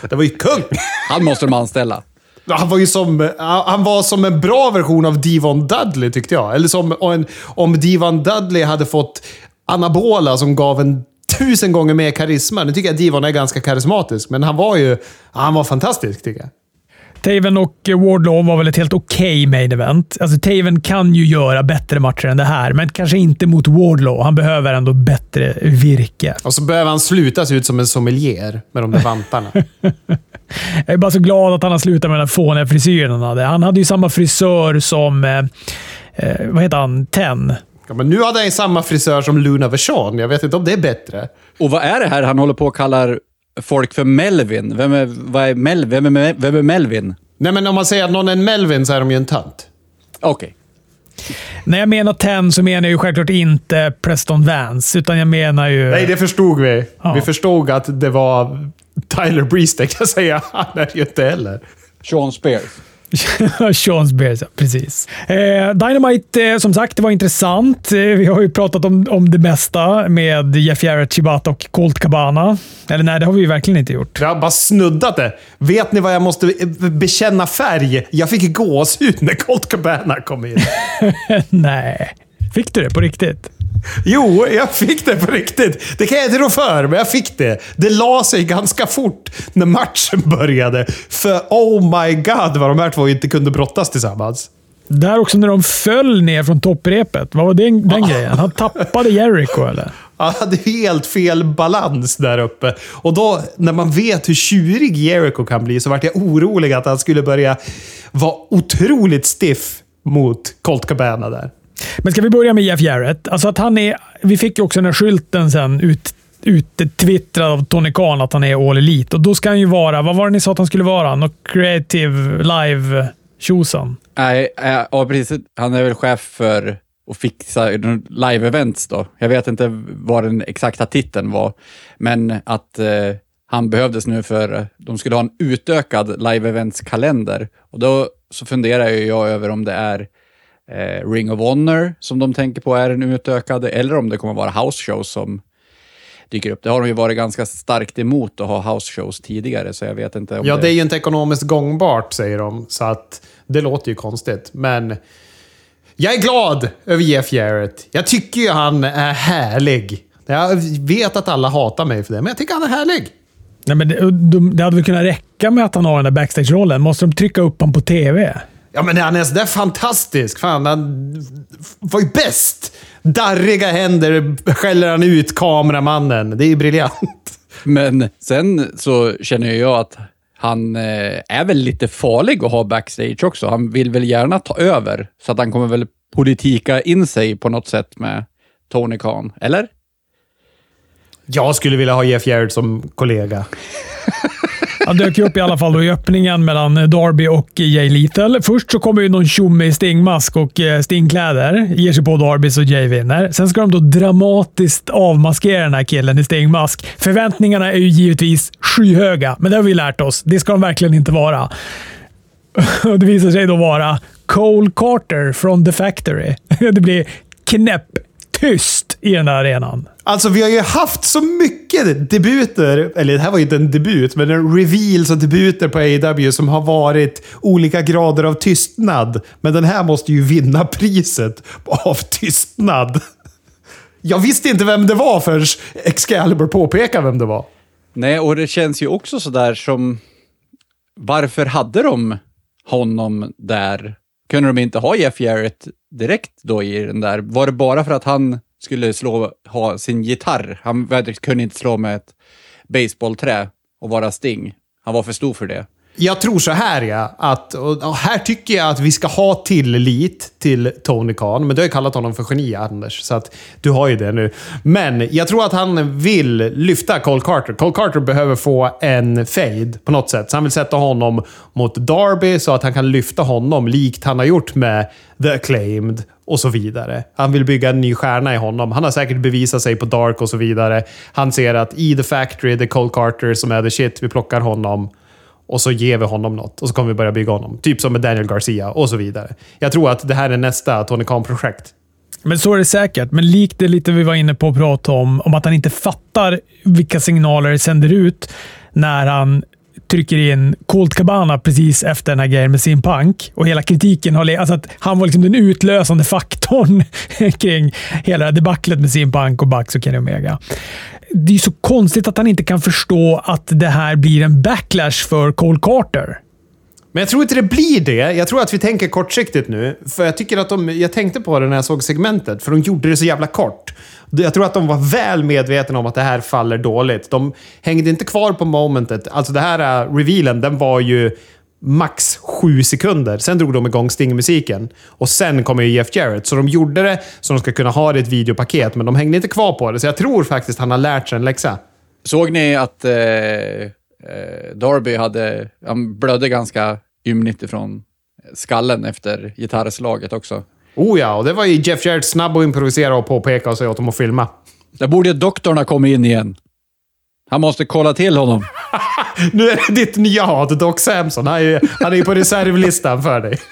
*laughs* det var ju kung! Han måste de anställa. Han var ju som, han var som en bra version av Devon Dudley tyckte jag. Eller som om, om Devon Dudley hade fått anabola som gav en tusen gånger mer karisma. Nu tycker jag Devon är ganska karismatisk, men han var ju han var fantastisk tycker jag. Taven och Wardlaw var väl ett helt okej main event. Alltså, Taven kan ju göra bättre matcher än det här, men kanske inte mot Wardlaw. Han behöver ändå bättre virke. Och så behöver han sluta se ut som en sommelier med de där vantarna. *laughs* Jag är bara så glad att han har slutat med den fåniga frisyren han hade. Han hade ju samma frisör som... Eh, eh, vad heter han? Ten. ja, men nu hade han ju samma frisör som Luna Vachon. Jag vet inte om det är bättre. Och vad är det här han håller på att kallar folk för Melvin? Vem är, vad är Mel, vem är, vem är Melvin? Nej, men om man säger att någon är en Melvin så är de ju en tönt. Okej. När jag menar Ten så menar jag ju självklart inte Preston Vance, utan jag menar ju... Nej, det förstod vi. Ja. Vi förstod att det var Tyler Breeze, tänkte jag säga. *laughs* Han är ju inte heller. Sean Spears. *laughs* Sean Spears, precis. Eh, Dynamite, eh, som sagt, det var intressant. Eh, vi har ju pratat om, om det mesta med Jeff Jarrett, Chibata och Colt Cabana. Eller nej, det har vi ju verkligen inte gjort. Jag har bara snuddat det. Vet ni vad jag måste bekänna färg? Jag fick gåshud när Colt Cabana kom in. *laughs* nej. Fick du det på riktigt? Jo, jag fick det på riktigt. Det kan jag inte rå för, men jag fick det. Det la sig ganska fort när matchen började. För oh my god vad de här två inte kunde brottas tillsammans. Där också när de föll ner från topprepet. Vad var den, den grejen? Han tappade Jericho, eller? *laughs* Han hade helt fel balans där uppe. Och då, när man vet hur tjurig Jericho kan bli, så vart jag orolig att han skulle börja vara otroligt stiff mot Colt Cabana där. Men ska vi börja med Jeff Jarrett? Alltså att han är, vi fick ju också den här skylten sen ut, uttwittrad av Tony Khan att han är All Elite. Och då ska han ju vara, vad var det ni sa att han skulle vara? Något creative live tjosan. Nej, eh, ja, precis. Han är väl chef för att fixa live-events då. Jag vet inte vad den exakta titeln var, men att eh, han behövdes nu för eh, de skulle ha en utökad live-events-kalender. Och då så funderar ju jag över om det är eh, Ring of Honor som de tänker på är en utökad, eller om det kommer vara house shows som dyker upp. Det har de ju varit ganska starkt emot att ha house shows tidigare, så jag vet inte om Ja, det är ju inte ekonomiskt gångbart, säger de. Så att det låter ju konstigt. Men jag är glad över Jeff Jarrett. Jag tycker ju han är härlig. Jag vet att alla hatar mig för det, men jag tycker han är härlig. Nej, men det, de, det hade väl kunnat räcka med att han har den där backstage-rollen. Måste de trycka upp honom på TV? Ja, men han är sådär fantastisk. Fan, han var ju bäst. Darriga händer skäller han ut kameramannen. Det är ju briljant. Men sen så känner jag att han eh, är väl lite farlig att ha backstage också. Han vill väl gärna ta över, så att han kommer väl politika in sig på något sätt med Tony Khan, eller? Jag skulle vilja ha Jeff Jarrett som kollega. Han dök ju upp i alla fall då i öppningen mellan Darby och Jay Lethal. Först så kommer ju någon tjomme i stingmask och eh, stingkläder. Ger sig på Darby så Jay vinner. Sen ska de då dramatiskt avmaskera den här killen i stingmask. Förväntningarna är ju givetvis skyhöga, men det har vi lärt oss. Det ska de verkligen inte vara. *laughs* Det visar sig då vara Cole Carter från The Factory. *laughs* Det blir knäpp tyst i den där arenan. Alltså, vi har ju haft så mycket debuter, eller det här var ju inte en debut, men en reveals och debuter på AEW som har varit olika grader av tystnad. Men den här måste ju vinna priset av tystnad. Jag visste inte vem det var förrän Excalibur påpekade vem det var. Nej, och det känns ju också sådär som... Varför hade de honom där? Kunde de inte ha Jeff Jarrett direkt då i den där? Var det bara för att han skulle slå, ha sin gitarr? Han kunde inte slå med ett baseballträ och vara Sting. Han var för stor för det. Jag tror så här ja, att, och här tycker jag att vi ska ha tillit till Tony Khan. Men du har ju kallat honom för geni, Anders. Så att du har ju det nu. Men jag tror att han vill lyfta Cole Carter. Cole Carter behöver få en fade på något sätt. Så han vill sätta honom mot Darby så att han kan lyfta honom likt han har gjort med The Acclaimed och så vidare. Han vill bygga en ny stjärna i honom. Han har säkert bevisat sig på Dark och så vidare. Han ser att i The Factory, det är Cole Carter som är the shit. Vi plockar honom. Och så ger vi honom något och så kommer vi börja bygga honom. Typ som med Daniel Garcia och så vidare. Jag tror att det här är nästa Tony Khan-projekt. Men så är det säkert. Men likt det lite vi var inne på att prata om, om att han inte fattar vilka signaler det sänder ut när han trycker in Colt Cabana precis efter den här grejen med sin punk. Och hela kritiken har alltså att Han var liksom den utlösande faktorn *laughs* kring hela debaclet med sin punk och Bucks och Kenny Omega det är så konstigt att han inte kan förstå att det här blir en backlash för Cole Carter. Men jag tror inte det blir det. Jag tror att vi tänker kortsiktigt nu. För jag tycker att de... Jag tänkte på det när jag såg segmentet, för de gjorde det så jävla kort. Jag tror att de var väl medvetna om att det här faller dåligt. De hängde inte kvar på momentet. Alltså det här eh, revealen, den var ju max sju sekunder. Sen drog de igång Sting-musiken. Och sen kommer ju Jeff Jarrett. Så de gjorde det så de ska kunna ha det i ett videopaket, men de hängde inte kvar på det. Så jag tror faktiskt han har lärt sig en läxa. Såg ni att eh, eh, Darby hade... Han blödde ganska ymnigt ifrån skallen efter gitarrslaget också. Oh ja, och det var ju Jeff Jarrett snabb att improvisera och påpeka och säga åt dem att filma. Där borde doktorn ha kommit in igen. Han måste kolla till honom. *laughs* nu är det ditt nya hat, Doc Samson. Han är, han är på reservlistan för dig. *laughs*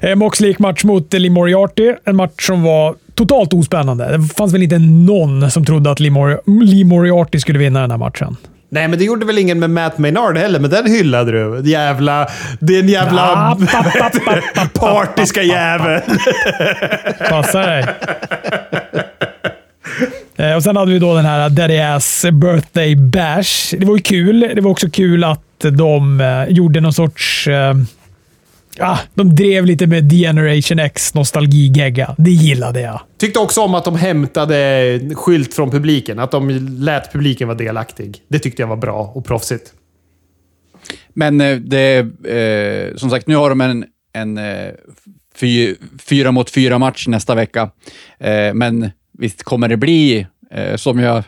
Eh, Moxley match mot Lee Moriarty. En match som var totalt ospännande. Det fanns väl inte någon som trodde att Lee, Mori Lee Moriarty skulle vinna den här matchen. Nej, men det gjorde väl ingen med Matt Maynard heller, men den hyllade du. Jävla... Den jävla... Partiska jävel. Passa dig. *laughs* Eh, och Sen hade vi då den här Daddy Ass Birthday Bash. Det var ju kul. Det var också kul att de eh, gjorde någon sorts... Eh, ah, de drev lite med Generation X nostalgigegga. Det gillade jag. Tyckte också om att de hämtade skylt från publiken. Att de lät publiken vara delaktig. Det tyckte jag var bra och proffsigt. Men det, eh, som sagt, nu har de en, en fy, fyra mot fyra match nästa vecka. Eh, men visst kommer det bli, eh, som jag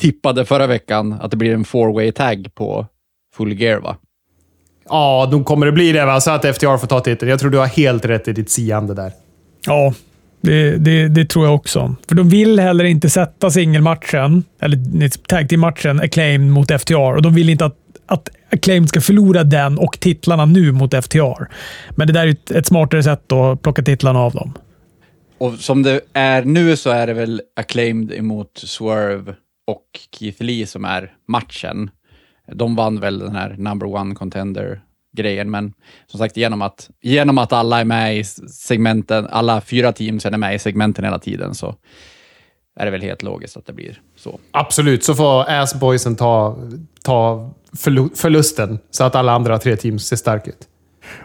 tippade förra veckan, att det blir en four way tag på full gear, va? Ja, då kommer det bli det, va? så att FTR får ta titeln. Jag tror du har helt rätt i ditt siande där. Ja, det, det, det, tror jag också. För de vill heller inte sätta singelmatchen, eller tag team-matchen, Acclaim mot FTR. Och de vill inte att, att Acclaim ska förlora den och titlarna nu mot FTR. Men det där är ett, ett smartare sätt att plocka titlarna av dem. Och som det är nu så är det väl Acclaimed emot Swerve och Keith Lee som är matchen. De vann väl den här number one contender-grejen, men som sagt, genom att, genom att alla är med i segmenten, alla fyra teams är med i segmenten hela tiden, så är det väl helt logiskt att det blir så. Absolut, så får Assboysen ta, ta förlusten, så att alla andra tre teams ser starka ut.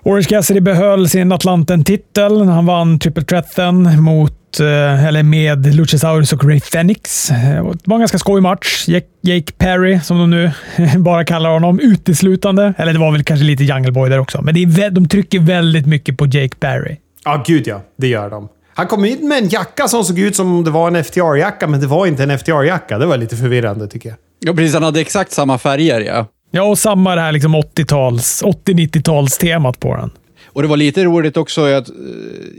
Orange Cassidy behöll sin Atlanten-titel. Han vann triple threaten mot, eh, eller med Luchasaurus och Ray Phoenix. Det var en ganska skoj match. Jake Perry, som de nu *laughs* bara kallar honom, uteslutande. Eller det var väl kanske lite Jungle Boy där också, men det är, de trycker väldigt mycket på Jake Perry. Ja, gud ja. Det gör de. Han kom in med en jacka som såg ut som om det var en FTR-jacka, men det var inte en FTR-jacka. Det var lite förvirrande tycker jag. Ja, precis. Han hade exakt samma färger, ja. Ja, och samma det här liksom 80-tals, 80-90-tals-temat på den. Och det var lite roligt också, att, eh,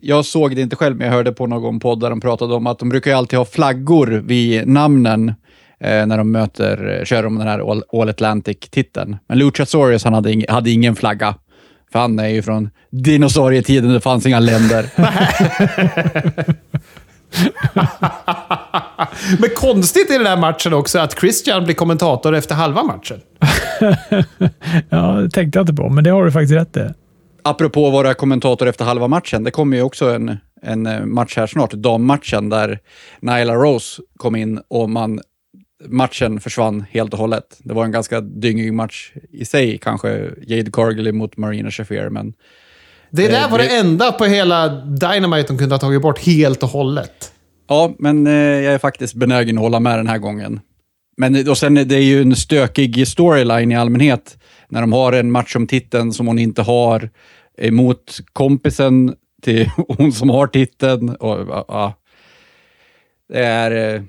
jag såg det inte själv, men jag hörde på någon podd där de pratade om att de brukar ju alltid ha flaggor vid namnen eh, när de möter, kör om den här All, All Atlantic-titeln. Men Luchasaurus, han hade, ing, hade ingen flagga. För han är ju från dinosaurietiden, det fanns inga länder. *laughs* *laughs* *laughs* Men konstigt i den här matchen också att Christian blir kommentator efter halva matchen. *laughs* ja, det tänkte jag inte på, men det har du faktiskt rätt i. Apropå våra kommentator efter halva matchen, det kommer ju också en, en eh, match här snart, dammatchen, där Nyla Rose kom in och man, matchen försvann helt och hållet. Det var en ganska dyngig match i sig, kanske Jade Cargill mot Marina Shafir, men Det där Eh, var det enda på hela Dynamite de kunde ha tagit bort helt och hållet. Ja, men eh, jag är faktiskt benägen att hålla med den här gången. Men och sen är det ju en stökig storyline i allmänhet när de har en match om titeln som hon inte har emot kompisen till *laughs* hon som har titeln. Och, ja, ja. Det är eh,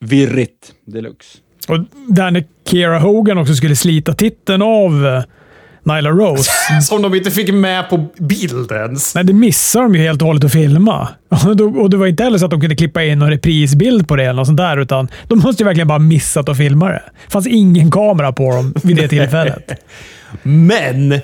virrigt deluxe. Och där när Kiera Hogan också skulle slita titeln av eh, Nyla Rose. *laughs* Som de inte fick med på bild ens. Nej, det missar de ju helt och hållet att filma. Och det var inte heller så att de kunde klippa in någon reprisbild på det eller något sånt där, utan de måste ju verkligen bara missat att filma det. Det fanns ingen kamera på dem vid det tillfället. *laughs* Men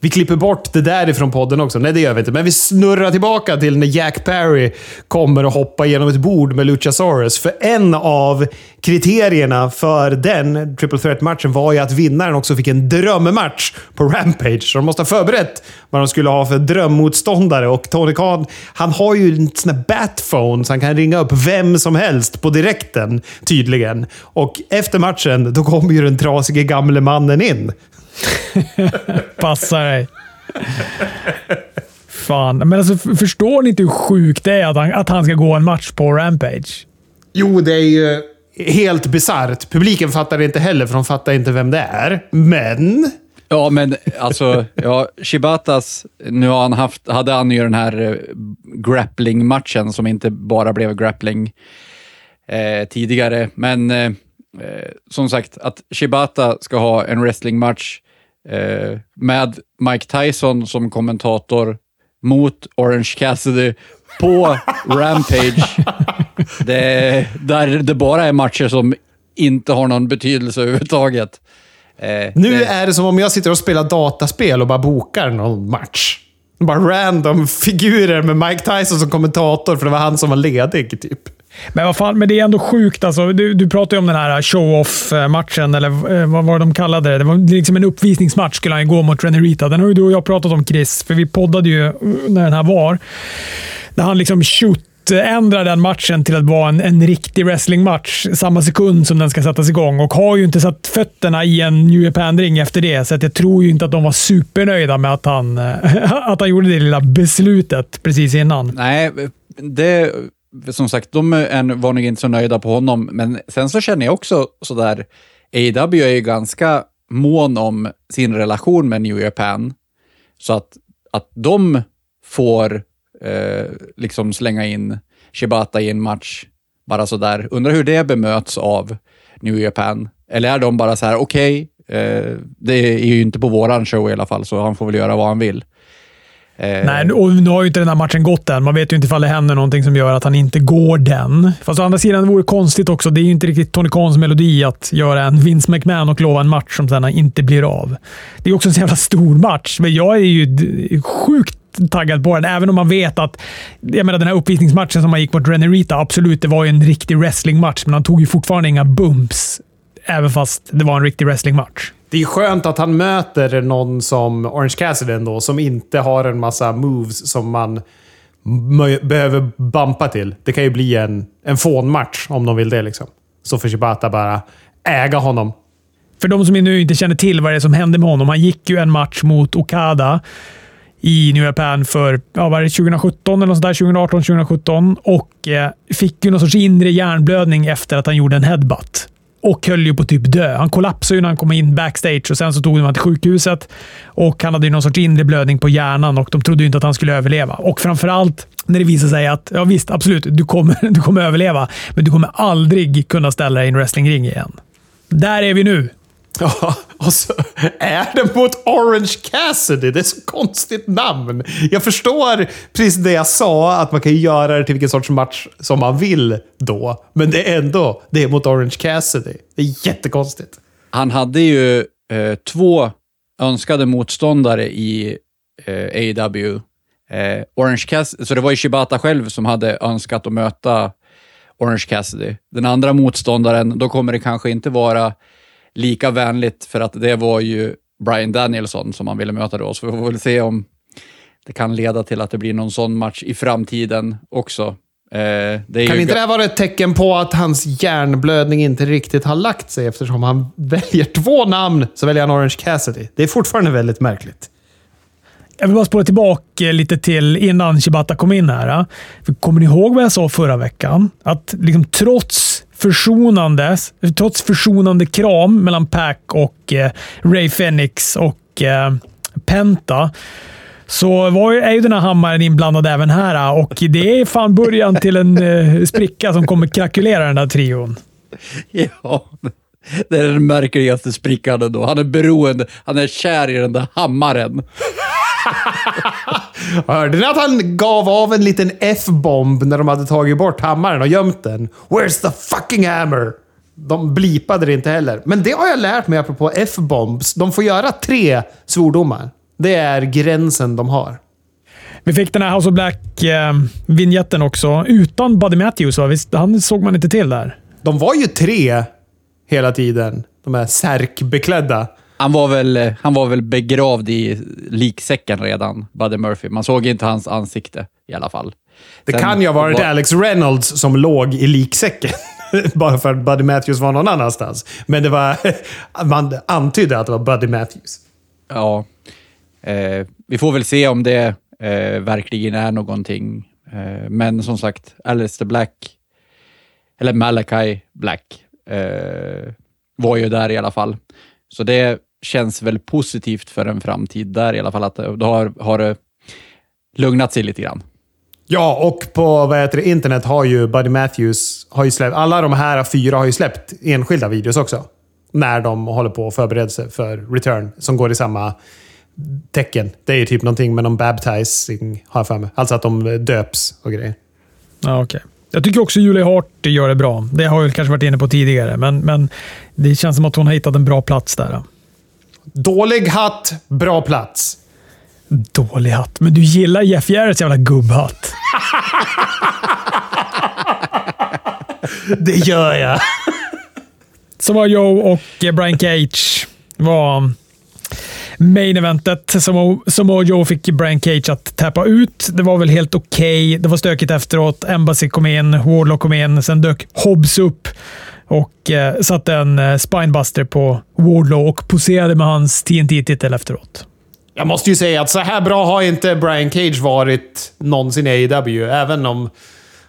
vi klipper bort det där ifrån podden också. Nej, det gör vi inte. Men vi snurrar tillbaka till när Jack Perry kommer och hoppar genom ett bord med Luchasaurus. För en av kriterierna för den Triple Threat-matchen var ju att vinnaren också fick en drömmatch på Rampage. Så de måste ha förberett vad de skulle ha för drömmotståndare. Och Tony Khan, han har ju en sån här batphone så han kan ringa upp vem som helst på direkten, tydligen. Och efter matchen, då kommer ju den trasige gamle mannen in. *laughs* Passar dig. Fan. Men alltså, förstår ni inte hur sjukt det är att han, att han ska gå en match på Rampage? Jo, det är ju helt bisarrt. Publiken fattar det inte heller, för de fattar inte vem det är. Men... Ja, men alltså, ja, Shibatas, nu har han haft, hade han ju den här eh, grappling-matchen som inte bara blev grappling eh, tidigare, men eh, eh, som sagt, att Shibata ska ha en wrestlingmatch eh, med Mike Tyson som kommentator mot Orange Cassidy på *laughs* Rampage. Det, där det bara är matcher som inte har någon betydelse överhuvudtaget. Eh, Nu det- är det som om jag sitter och spelar dataspel och bara bokar någon match. Bara random figurer med Mike Tyson som kommentator, för det var han som var ledig, typ. Men vad fan, men det är ändå sjukt. Alltså, du, du pratade ju om den här uh, show-off-matchen, eller uh, vad var det de kallade det? Det var liksom en uppvisningsmatch skulle han ju gå mot René Rita. Den har ju du och jag pratat om, Chris, för vi poddade ju när den här var. Där han liksom shoot ändra den matchen till att vara en, en riktig wrestlingmatch samma sekund som den ska sättas igång och har ju inte satt fötterna i en New Japan-ring efter det, så att jag tror ju inte att de var supernöjda med att han, eh, *laughs* att han gjorde det lilla beslutet precis innan. Nej, det, som sagt, de är, var nog inte så nöjda på honom, men sen så känner jag också sådär, AW är ju ganska mån om sin relation med New Japan, så att, att de får eh, liksom slänga in Shibata i en match, bara sådär. Undrar hur det bemöts av New Japan. Eller är de bara så här, okej, eh, det är ju inte på våran show i alla fall, så han får väl göra vad han vill. Eh, Nej, och nu har ju inte den här matchen gått än. Man vet ju inte ifall det händer någonting som gör att han inte går den. Fast å andra sidan det vore konstigt också. Det är ju inte riktigt Tony Khans melodi att göra en Vince McMahon och lova en match som sen inte blir av. Det är också en så jävla stor match, men jag är ju sjukt taggad på den, även om man vet att jag menar, den här uppvisningsmatchen som han gick mot René Rita, absolut, det var ju en riktig wrestlingmatch, men han tog ju fortfarande inga bumps, även fast det var en riktig wrestlingmatch. Det är skönt att han möter någon som Orange Cassidy ändå, som inte har en massa moves som man behöver bumpa till. Det kan ju bli en, en fånmatch om de vill det. liksom. Så får Shibata bara äga honom. För de som nu inte känner till vad det är som hände med honom. Han gick ju en match mot Okada i New Japan för ja, var det 2017 eller något sånt där, 2018, 2017 och eh, fick ju någon sorts inre hjärnblödning efter att han gjorde en headbutt. och höll ju på typ dö. Han kollapsade ju när han kom in backstage och sen så tog de honom till sjukhuset. Och Han hade ju någon sorts inre blödning på hjärnan och de trodde ju inte att han skulle överleva. Och framförallt när det visade sig att, ja visst, absolut, du kommer, *laughs* du kommer överleva, men du kommer aldrig kunna ställa dig i en wrestlingring igen. Där är vi nu. Ja, och så är det mot Orange Cassidy. Det är så konstigt namn. Jag förstår precis det jag sa, att man kan göra det till vilken sorts match som man vill då. Men det är ändå, det är mot Orange Cassidy. Det är jättekonstigt. Han hade ju eh, två önskade motståndare i eh, AW. Eh, Orange Cassidy, så det var ju Shibata själv som hade önskat att möta Orange Cassidy. Den andra motståndaren, då kommer det kanske inte vara lika vänligt för att det var ju Brian Danielson som han ville möta då, så vi får väl se om det kan leda till att det blir någon sån match i framtiden också. Eh, det kan ju inte det här vara ett tecken på att hans hjärnblödning inte riktigt har lagt sig eftersom han *laughs* väljer två namn så väljer han Orange Cassidy? Det är fortfarande väldigt märkligt. Jag vill bara spåra tillbaka lite till innan Shibata kom in här. För kommer ni ihåg vad jag sa förra veckan? Att liksom trots försonande, trots försonande kram mellan Pac och eh, Ray Phoenix och eh, Penta så var ju, är ju den här hammaren inblandad även här eh, och det är fan början till en eh, spricka som kommer krackulera den där trion. *laughs* Ja, det är den märkligaste sprickan då. Han är beroende, han är kär i den där hammaren. *laughs* Hörde ni att han gav av en liten F-bomb när de hade tagit bort hammaren och gömt den? Where's the fucking hammer? De blipade det inte heller. Men det har jag lärt mig apropå F-bombs. De får göra tre svordomar. Det är gränsen de har. Vi fick den här House of Black-vinjetten också, utan Buddy Matthews. Va? Visst, han såg man inte till där. De var ju tre hela tiden. De här särkbeklädda. Han var, väl, han var väl begravd i liksäcken redan, Buddy Murphy. Man såg inte hans ansikte i alla fall. Det Sen- kan ju ha varit Alex Reynolds som låg i liksäcken. *laughs* Bara för att Buddy Matthews var någon annanstans. Men det var... *laughs* Man antydde att det var Buddy Matthews. Ja. Eh, vi får väl se om det eh, verkligen är någonting. Eh, men som sagt, Alistair Black, eller Malachi Black, eh, var ju där i alla fall. Så det känns väl positivt för en framtid där i alla fall, att det- då har, har det lugnat sig lite grann. Ja, och på vad heter det, internet har ju Buddy Matthews... Har ju släppt, alla de här fyra har ju släppt enskilda videos också. När de håller på att förbereda sig för return, som går i samma tecken. Det är ju typ någonting med någon baptizing, har jag för mig. Alltså att de döps och grejer. Ja, okay. Jag tycker också Julia Hart gör det bra. Det har jag kanske varit inne på tidigare, men, men det känns som att hon har hittat en bra plats där. Dålig hatt, bra plats. Dålig hatt. Men du gillar Jeff Jarretts jävla gubbhatt. Det gör jag. Samoa Joe och Brian Cage var main eventet. Samoa Joe fick Brian Cage att tappa ut. Det var väl helt okej. Det var stökigt efteråt. Embassy kom in, Wardlow kom in, sen dök Hobbs upp och eh, satte en eh, spinebuster på Wardlow och poserade med hans TNT-titel efteråt. Jag måste ju säga att så här bra har inte Brian Cage varit någonsin i AEW. Även om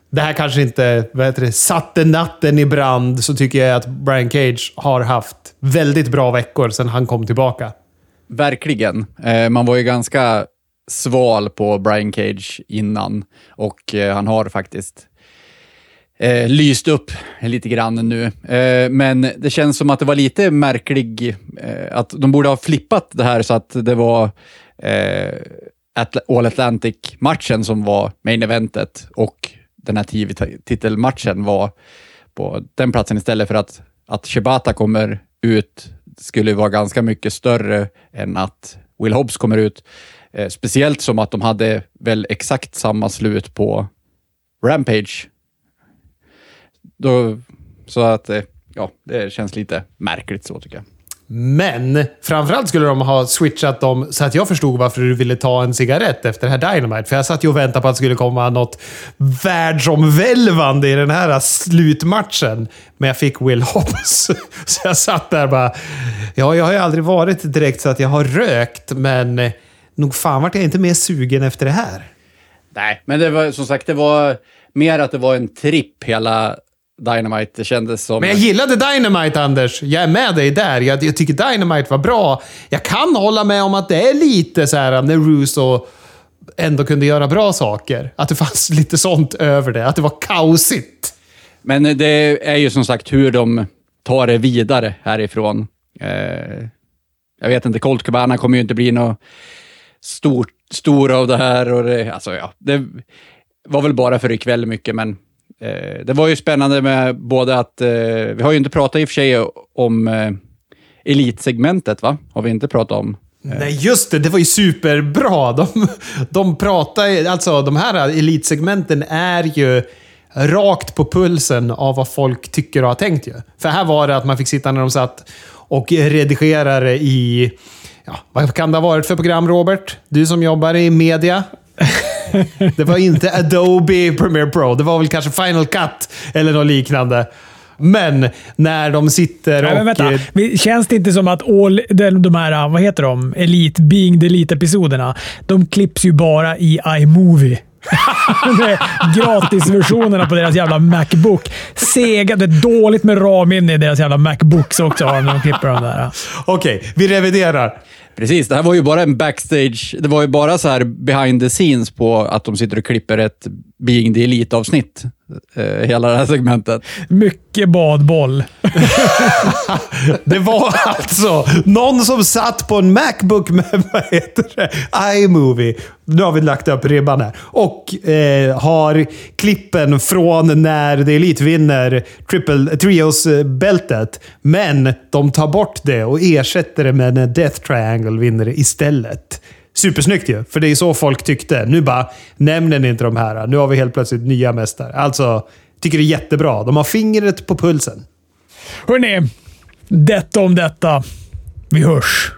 det här kanske inte vad heter det, satte natten i brand, så tycker jag att Brian Cage har haft väldigt bra veckor sedan han kom tillbaka. Verkligen. Eh, man var ju ganska sval på Brian Cage innan och eh, han har faktiskt eh, lyst upp lite grann nu. Eh, men det känns som att det var lite märklig, eh, att de borde ha flippat det här så att det var eh, Atl- All Atlantic-matchen som var main eventet och den här TV-titelmatchen var på den platsen istället för att, att Shibata kommer ut skulle vara ganska mycket större än att Will Hobbs kommer ut. Eh, speciellt som att de hade väl exakt samma slut på Rampage. Då, så att, eh, ja, det känns lite märkligt så tycker jag. Men framförallt skulle de ha switchat dem så att jag förstod varför du ville ta en cigarett efter det här Dynamite. För jag satt ju och väntade på att det skulle komma något världsomvälvande i den här slutmatchen. Men jag fick Will Hobbs. *laughs* Så jag satt där bara... Ja, jag har ju aldrig varit direkt så att jag har rökt, men eh, nog fan vart jag inte mer sugen efter det här. Nej, men det var som sagt, det var mer att det var en tripp hela Dynamite. Det kändes som... Men jag gillade Dynamite, Anders. Jag är med dig där. Jag, jag tycker Dynamite var bra. Jag kan hålla med om att det är lite så här när Russo ändå kunde göra bra saker. Att det fanns *laughs* lite sånt över det. Att det var kaosigt. Men det är ju som sagt hur de tar det vidare härifrån. Eh, jag vet inte, Colt Cabana kommer ju inte bli något stort, stor av det här. Och det, alltså, ja, det var väl bara för ikväll mycket, men eh, det var ju spännande med både att... Eh, vi har ju inte pratat i och för sig om eh, elitsegmentet, va? Har vi inte pratat om. Eh? Nej, just det. Det var ju superbra. *laughs* De, de pratar alltså de här elitsegmenten är ju rakt på pulsen av vad folk tycker och har tänkt ju. För här var det att man fick sitta när de satt och redigerade i... Ja, vad kan det ha varit för program, Robert? Du som jobbar i media. Det var inte Adobe Premiere Pro. Det var väl kanske Final Cut eller något liknande. Men när de sitter Nej, och... men vänta. Vi- Känns det inte som att all, de, här, vad heter de, Elite, Being the Elite-episoderna, de klipps ju bara i iMovie. *laughs* Gratisversionerna på deras jävla Macbook. Sega. Det är dåligt med RAM-minne i deras jävla Macbooks också när de klipper de där. Okej, vi reviderar. Precis, det här var ju bara en backstage. Det var ju bara så här behind the scenes på att de sitter och klipper ett Being the Elite-avsnitt. Eh, hela det här segmentet. Mycket badboll. *laughs* Det var alltså någon som satt på en Macbook med *laughs* vad heter det? iMovie. Nu har vi lagt upp ribban här. Och eh, har klippen från när The Elite vinner Triple Trios-bältet. Men de tar bort det och ersätter det med när Death Triangle vinner istället. Supersnyggt ju, för det är så folk tyckte. Nu bara, nämner ni inte de här. Nu har vi helt plötsligt nya mästare. Alltså, tycker det är jättebra. De har fingret på pulsen. Hörrni, detta om detta. Vi hörs.